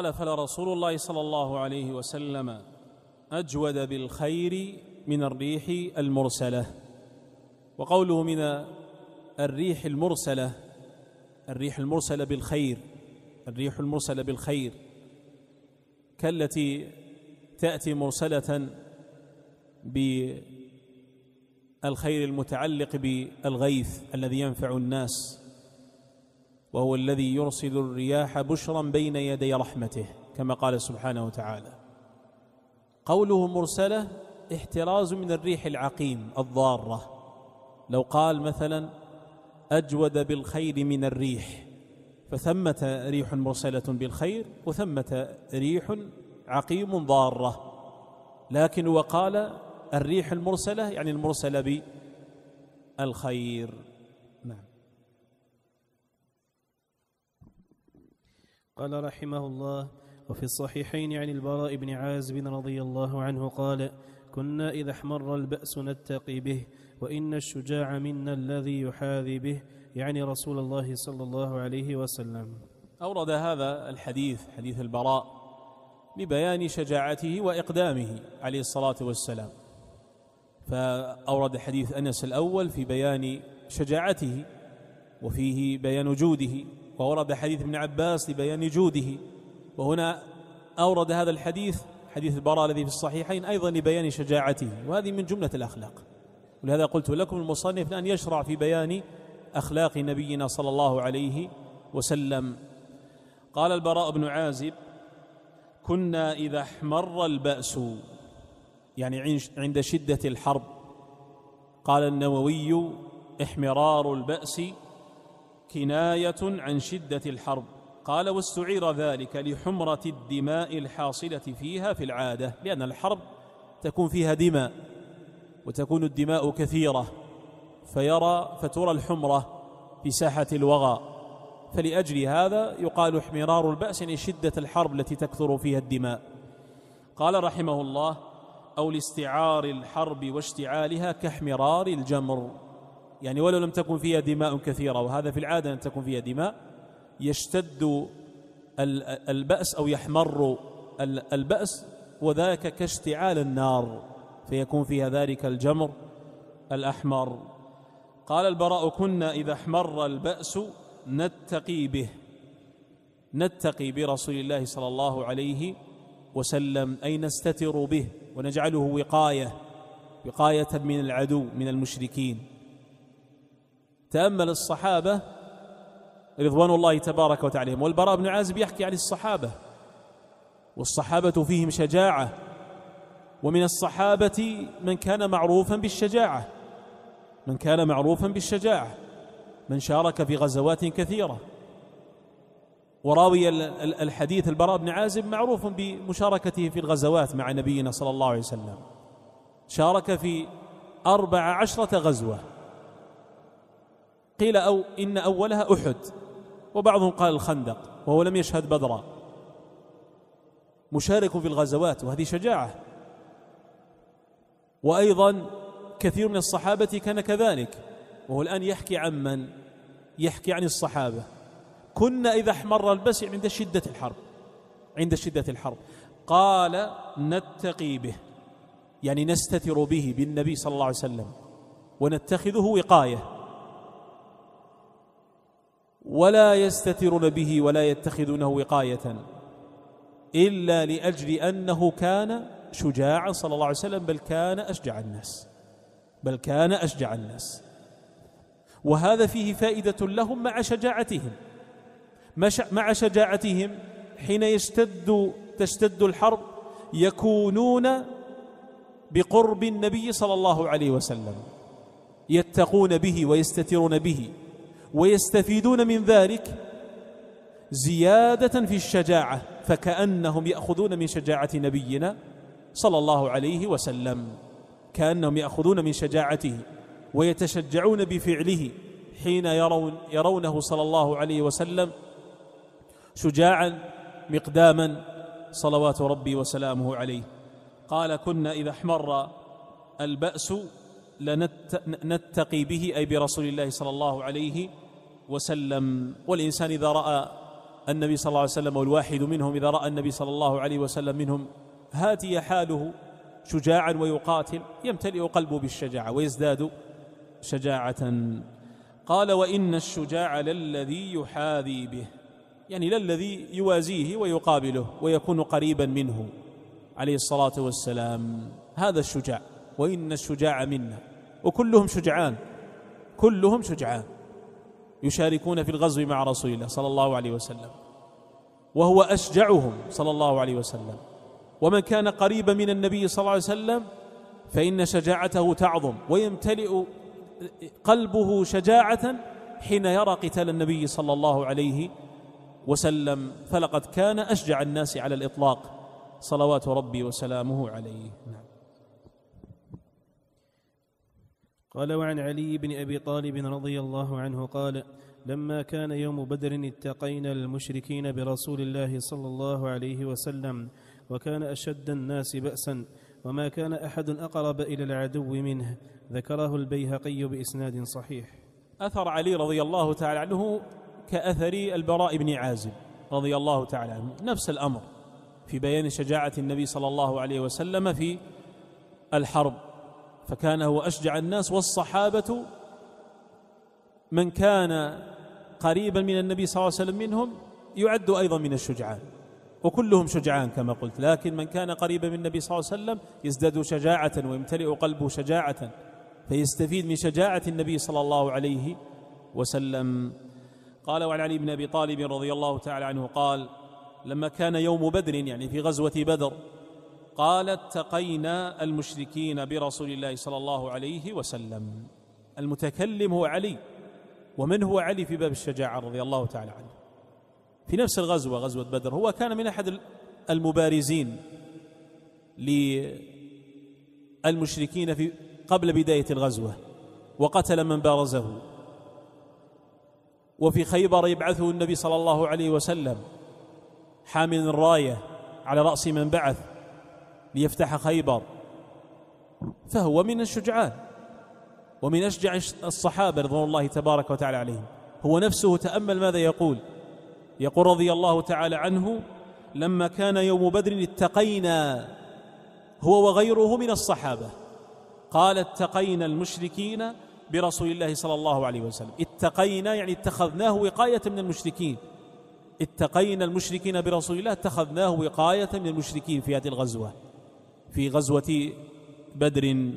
قال فلرسول الله صلى الله عليه وسلم أجود بالخير من الريح المرسلة. وقوله من الريح المرسلة الريح المرسلة بالخير الريح المرسلة بالخير. كالتي تأتي مرسلة بالخير المتعلق بالغيث الذي ينفع الناس. وهو الذي يرسل الرياح بشرا بين يدي رحمته كما قال سبحانه وتعالى. قوله مرسلة احتراز من الريح العقيم الضارة. لو قال مثلا أجود بالخير من الريح فثمة ريح مرسلة بالخير وثمة ريح عقيم ضارة. لكن وقال الريح المرسلة يعني المرسله بالخير. قال رحمه الله وفي الصحيحين عن البراء بن عازب رضي الله عنه قال كنا إذا احمر البأس نتقي به وإن الشجاع منا الذي يحاذي به يعني رسول الله صلى الله عليه وسلم. أورد هذا الحديث حديث البراء لبيان شجاعته وإقدامه عليه الصلاة والسلام. فأورد حديث أنس الأول في بيان شجاعته وفيه بيان جوده. وورد حديث ابن عباس لبيان جوده. وهنا أورد هذا الحديث حديث البراء الذي في الصحيحين أيضا لبيان شجاعته وهذه من جملة الأخلاق. ولهذا قلت لكم المصنف أن يشرع في بيان أخلاق نبينا صلى الله عليه وسلم. قال البراء بن عازب كنا إذا احمر البأس يعني عند شدة الحرب. قال النووي احمرار البأس كناية عن شدة الحرب. قال واستعير ذلك لحمرة الدماء الحاصلة فيها في العادة لأن الحرب تكون فيها دماء وتكون الدماء كثيرة. فيرى فترى الحمرة في ساحة الوغى. فلأجل هذا يقال احمرار البأس يعني شدة الحرب التي تكثر فيها الدماء. قال رحمه الله أو لاستعار الحرب واشتعالها كاحمرار الجمر. يعني ولو لم تكن فيها دماء كثيرة وهذا في العادة أن تكون فيها دماء يشتد البأس أو يحمر البأس وذاك كاشتعال النار فيكون فيها ذلك الجمر الأحمر. قال البراء كنا إذا احمر البأس نتقي به نتقي برسول الله صلى الله عليه وسلم أي نستتر به ونجعله وقاية وقاية من العدو من المشركين. تأمل الصحابة رضوان الله تبارك وتعالى والبراء بن عازب يحكي عن الصحابة والصحابة فيهم شجاعة ومن الصحابة من كان معروفا بالشجاعة من كان معروفا بالشجاعة من شارك في غزوات كثيرة. وراوي الحديث البراء بن عازب معروف بمشاركته في الغزوات مع نبينا صلى الله عليه وسلم. شارك في أربع عشرة غزوة. قيل أو إن أولها أحد. وبعضهم قال الخندق وهو لم يشهد بدرا. مشارك في الغزوات وهذه شجاعة. وأيضا كثير من الصحابة كان كذلك. وهو الآن يحكي عن من؟ يحكي عن الصحابة. كنا إذا احمر البس عند شدة الحرب. عند شدة الحرب. قال نتقي به. يعني نستتر به بالنبي صلى الله عليه وسلم. ونتخذه وقاية. ولا يستترون به ولا يتخذونه وقاية إلا لأجل أنه كان شجاعا صلى الله عليه وسلم بل كان أشجع الناس بل كان أشجع الناس. وهذا فيه فائدة لهم مع شجاعتهم. مع شجاعتهم حين يشتد تشتد الحرب يكونون بقرب النبي صلى الله عليه وسلم يتقون به ويستترون به. ويستفيدون من ذلك زيادة في الشجاعة فكأنهم يأخذون من شجاعة نبينا صلى الله عليه وسلم. كأنهم يأخذون من شجاعته ويتشجعون بفعله حين يرون يرونه صلى الله عليه وسلم شجاعا مقداما صلوات ربي وسلامه عليه. قال كنا إذا احمر البأس لنتقي به أي برسول الله صلى الله عليه وسلم. والإنسان إذا رأى النبي صلى الله عليه وسلم والواحد منهم إذا رأى النبي صلى الله عليه وسلم منهم هاتي حاله شجاعا ويقاتل يمتلئ قلبه بالشجاعة ويزداد شجاعة. قال وإن الشجاع للذي يحاذي به يعني للذي يوازيه ويقابله ويكون قريبا منه عليه الصلاة والسلام. هذا الشجاع وإن الشجاع منا. وكلهم شجعان. كلهم شجعان. يشاركون في الغزو مع رسول الله صلى الله عليه وسلم. وهو أشجعهم صلى الله عليه وسلم. ومن كان قريبا من النبي صلى الله عليه وسلم فإن شجاعته تعظم. ويمتلئ قلبه شجاعة حين يرى قتال النبي صلى الله عليه وسلم. فلقد كان أشجع الناس على الإطلاق. صلوات ربي وسلامه عليه. نعم. قال وعن علي بن أبي طالب رضي الله عنه قال لما كان يوم بدر اتقينا المشركين برسول الله صلى الله عليه وسلم وكان أشد الناس باسا وما كان أحد أقرب إلى العدو منه ذكره البيهقي بإسناد صحيح. أثر علي رضي الله تعالى عنه كأثر البراء بن عازب رضي الله تعالى عنه. نفس الأمر في بيان شجاعة النبي صلى الله عليه وسلم في الحرب. فكان هو أشجع الناس والصحابة من كان قريبا من النبي صلى الله عليه وسلم منهم يعد أيضا من الشجعان وكلهم شجعان كما قلت لكن من كان قريبا من النبي صلى الله عليه وسلم يزداد شجاعة ويمتلئ قلبه شجاعة فيستفيد من شجاعة النبي صلى الله عليه وسلم. قال وعن علي بن أبي طالب رضي الله تعالى عنه قال لما كان يوم بدر يعني في غزوة بدر قال اتقينا المشركين برسول الله صلى الله عليه وسلم. المتكلم هو علي ومن هو علي في باب الشجاعة رضي الله تعالى عنه. في نفس الغزوة غزوة بدر هو كان من أحد المبارزين للمشركين في قبل بداية الغزوة وقتل من بارزه. وفي خيبر يبعثه النبي صلى الله عليه وسلم حامل الراية على رأس من بعث. ليفتح خيبر. فهو من الشجعان ومن أشجع الصحابة رضوان الله تبارك وتعالى عليهم. هو نفسه تأمل ماذا يقول؟ يقول رضي الله تعالى عنه لما كان يوم بدر اتقينا هو وغيره من الصحابة. قال اتقينا المشركين برسول الله صلى الله عليه وسلم. اتقينا يعني اتخذناه وقاية من المشركين. اتقينا المشركين برسول الله اتخذناه وقاية من المشركين في هذه الغزوة. في غزوة بدر.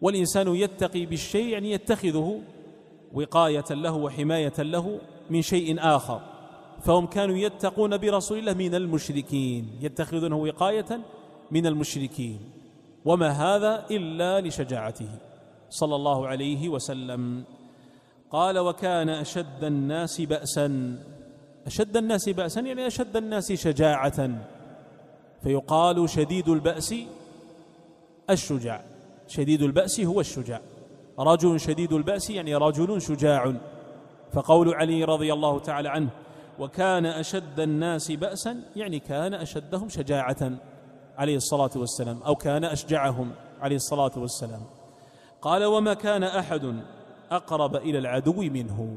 والإنسان يتقي بالشيء يعني يتخذه وقاية له وحماية له من شيء آخر. فهم كانوا يتقون برسول الله من المشركين يتخذونه وقاية من المشركين. وما هذا إلا لشجاعته صلى الله عليه وسلم. قال وكان أشد الناس بأسا. أشد الناس بأسا يعني أشد الناس شجاعة. فيقال شديد البأس الشجاع. شديد البأس هو الشجاع. رجل شديد البأس يعني رجل شجاع. فقول علي رضي الله تعالى عنه وكان أشد الناس بأسا يعني كان أشدهم شجاعة عليه الصلاة والسلام أو كان أشجعهم عليه الصلاة والسلام. قال وما كان أحد أقرب إلى العدو منه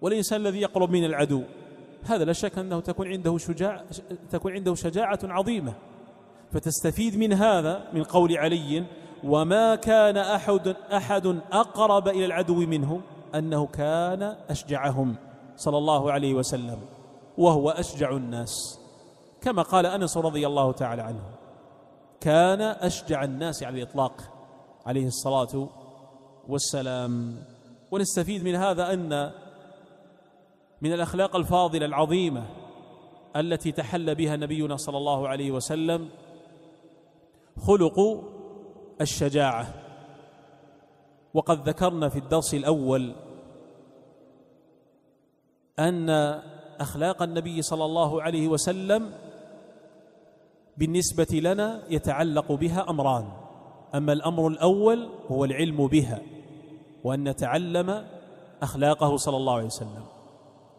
والإنسان الذي يقرب من العدو. هذا لا شك أنه تكون عنده شجاع تكون عنده شجاعة عظيمة. فتستفيد من هذا من قول علي وما كان أحد أحد أقرب إلى العدو منه أنه كان أشجعهم صلى الله عليه وسلم وهو أشجع الناس. كما قال أنس رضي الله تعالى عنه كان أشجع الناس على الإطلاق عليه الصلاة والسلام. ونستفيد من هذا أن من الأخلاق الفاضلة العظيمة التي تحل بها نبينا صلى الله عليه وسلم خلق الشجاعة. وقد ذكرنا في الدرس الأول أن أخلاق النبي صلى الله عليه وسلم بالنسبة لنا يتعلق بها أمران. أما الأمر الأول هو العلم بها وأن نتعلم أخلاقه صلى الله عليه وسلم.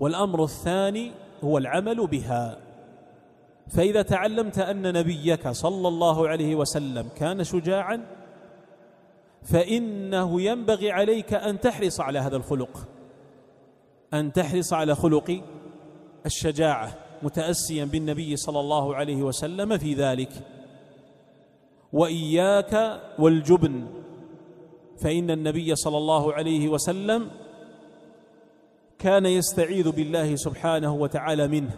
والأمر الثاني هو العمل بها. فإذا تعلمت أن نبيك صلى الله عليه وسلم كان شجاعا فإنه ينبغي عليك أن تحرص على هذا الخلق أن تحرص على خلق الشجاعة متأسيا بالنبي صلى الله عليه وسلم في ذلك. وإياك والجبن فإن النبي صلى الله عليه وسلم كان يستعيذ بالله سبحانه وتعالى منه.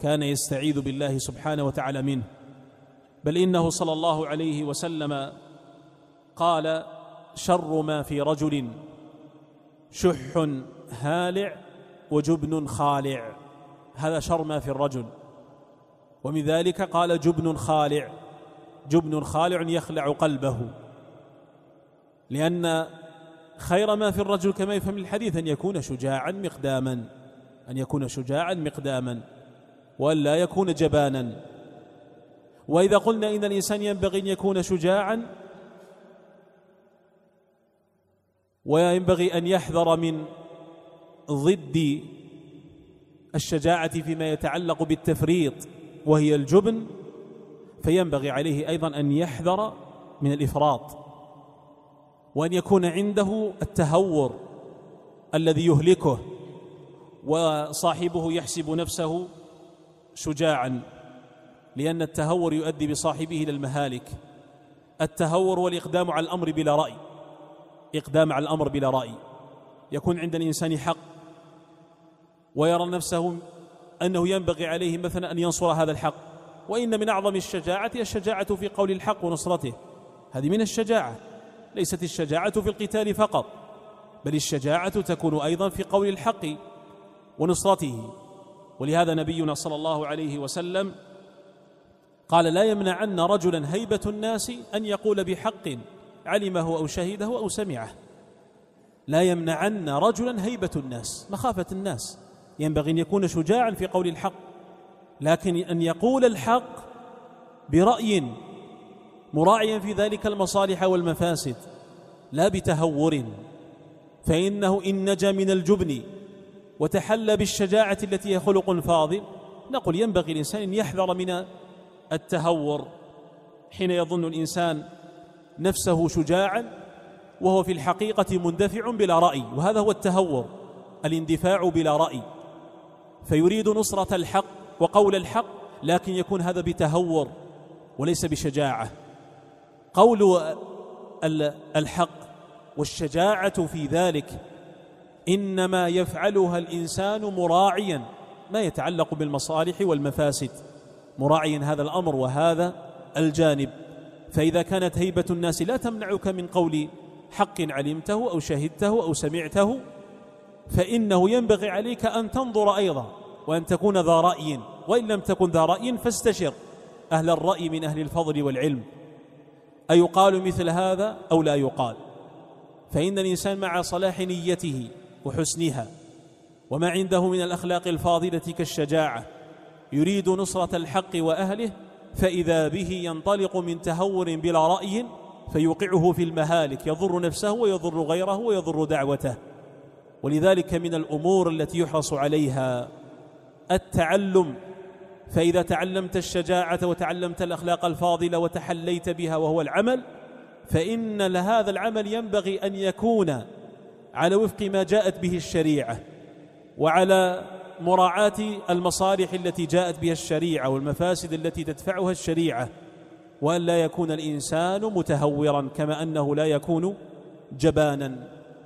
كان يستعيذ بالله سبحانه وتعالى منه. بل إنه صلى الله عليه وسلم قال شر ما في رجل شح هالع وجبن خالع. هذا شر ما في الرجل. ومن ذلك قال جبن خالع. جبن خالع يخلع قلبه. لأن خير ما في الرجل كما يفهم الحديث أن يكون شجاعا مقداما أن يكون شجاعا مقداما وأن لا يكون جبانا. وإذا قلنا إن الإنسان ينبغي أن يكون شجاعا وينبغي أن يحذر من ضد الشجاعة فيما يتعلق بالتفريط وهي الجبن فينبغي عليه أيضا أن يحذر من الإفراط. وأن يكون عنده التهور الذي يهلكه وصاحبه يحسب نفسه شجاعا لأن التهور يؤدي بصاحبه إلى المهالك. التهور والإقدام على الأمر بلا رأي. إقدام على الأمر بلا رأي. يكون عند الإنسان حق ويرى نفسه أنه ينبغي عليه مثلا أن ينصر هذا الحق. وإن من أعظم الشجاعة الشجاعة في قول الحق ونصرته. هذه من الشجاعة. ليست الشجاعة في القتال فقط بل الشجاعة تكون أيضا في قول الحق ونصرته. ولهذا نبينا صلى الله عليه وسلم قال لا يمنعن رجلا هيبة الناس أن يقول بحق علمه أو شهده أو سمعه. لا يمنعن رجلا هيبة الناس مخافة الناس. ينبغي أن يكون شجاعا في قول الحق لكن أن يقول الحق برأي مراعيا في ذلك المصالح والمفاسد لا بتهور. فإنه إن نجا من الجبن وتحلى بالشجاعة التي هي خلق فاضل نقول ينبغي الإنسان أن يحذر من التهور حين يظن الإنسان نفسه شجاعا وهو في الحقيقة مندفع بلا رأي. وهذا هو التهور الاندفاع بلا رأي. فيريد نصرة الحق وقول الحق لكن يكون هذا بتهور وليس بشجاعة. قول الحق والشجاعة في ذلك إنما يفعلها الإنسان مراعيا ما يتعلق بالمصالح والمفاسد. مراعيا هذا الأمر وهذا الجانب. فإذا كانت هيبة الناس لا تمنعك من قول حق علمته أو شهدته أو سمعته فإنه ينبغي عليك أن تنظر أيضا وأن تكون ذا رأي. وإن لم تكن ذا رأي فاستشر أهل الرأي من أهل الفضل والعلم. أيقال مثل هذا أو لا يقال؟ فإن الإنسان مع صلاح نيته وحسنها وما عنده من الأخلاق الفاضلة كالشجاعة يريد نصرة الحق وأهله فإذا به ينطلق من تهور بلا رأي فيوقعه في المهالك يضر نفسه ويضر غيره ويضر دعوته. ولذلك من الأمور التي يحرص عليها التعلم فإذا تعلمت الشجاعة وتعلمت الأخلاق الفاضلة وتحليت بها وهو العمل فإن لهذا العمل ينبغي أن يكون على وفق ما جاءت به الشريعة وعلى مراعاة المصالح التي جاءت بها الشريعة والمفاسد التي تدفعها الشريعة وأن لا يكون الإنسان متهورا كما أنه لا يكون جبانا.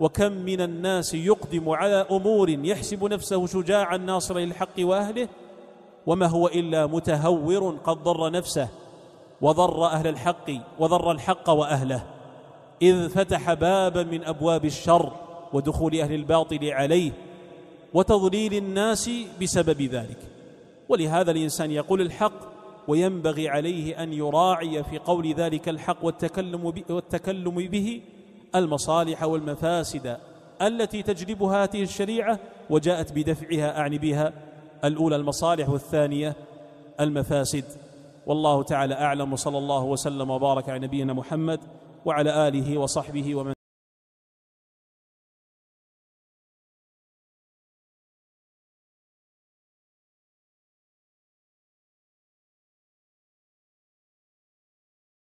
وكم من الناس يقدم على أمور يحسب نفسه شجاعا ناصرا للحق وأهله وما هو إلا متهور قد ضر نفسه وضر أهل الحق وضر الحق وأهله. إذ فتح بابا من أبواب الشر ودخول أهل الباطل عليه وتضليل الناس بسبب ذلك. ولهذا الإنسان يقول الحق وينبغي عليه أن يراعي في قول ذلك الحق والتكلم, والتكلم به المصالح والمفاسد التي تجلبها هذه الشريعة وجاءت بدفعها أعني بها الأولى المصالح والثانية المفاسد. والله تعالى أعلم وصلى الله وسلم وبارك على نبينا محمد وعلى آله وصحبه ومن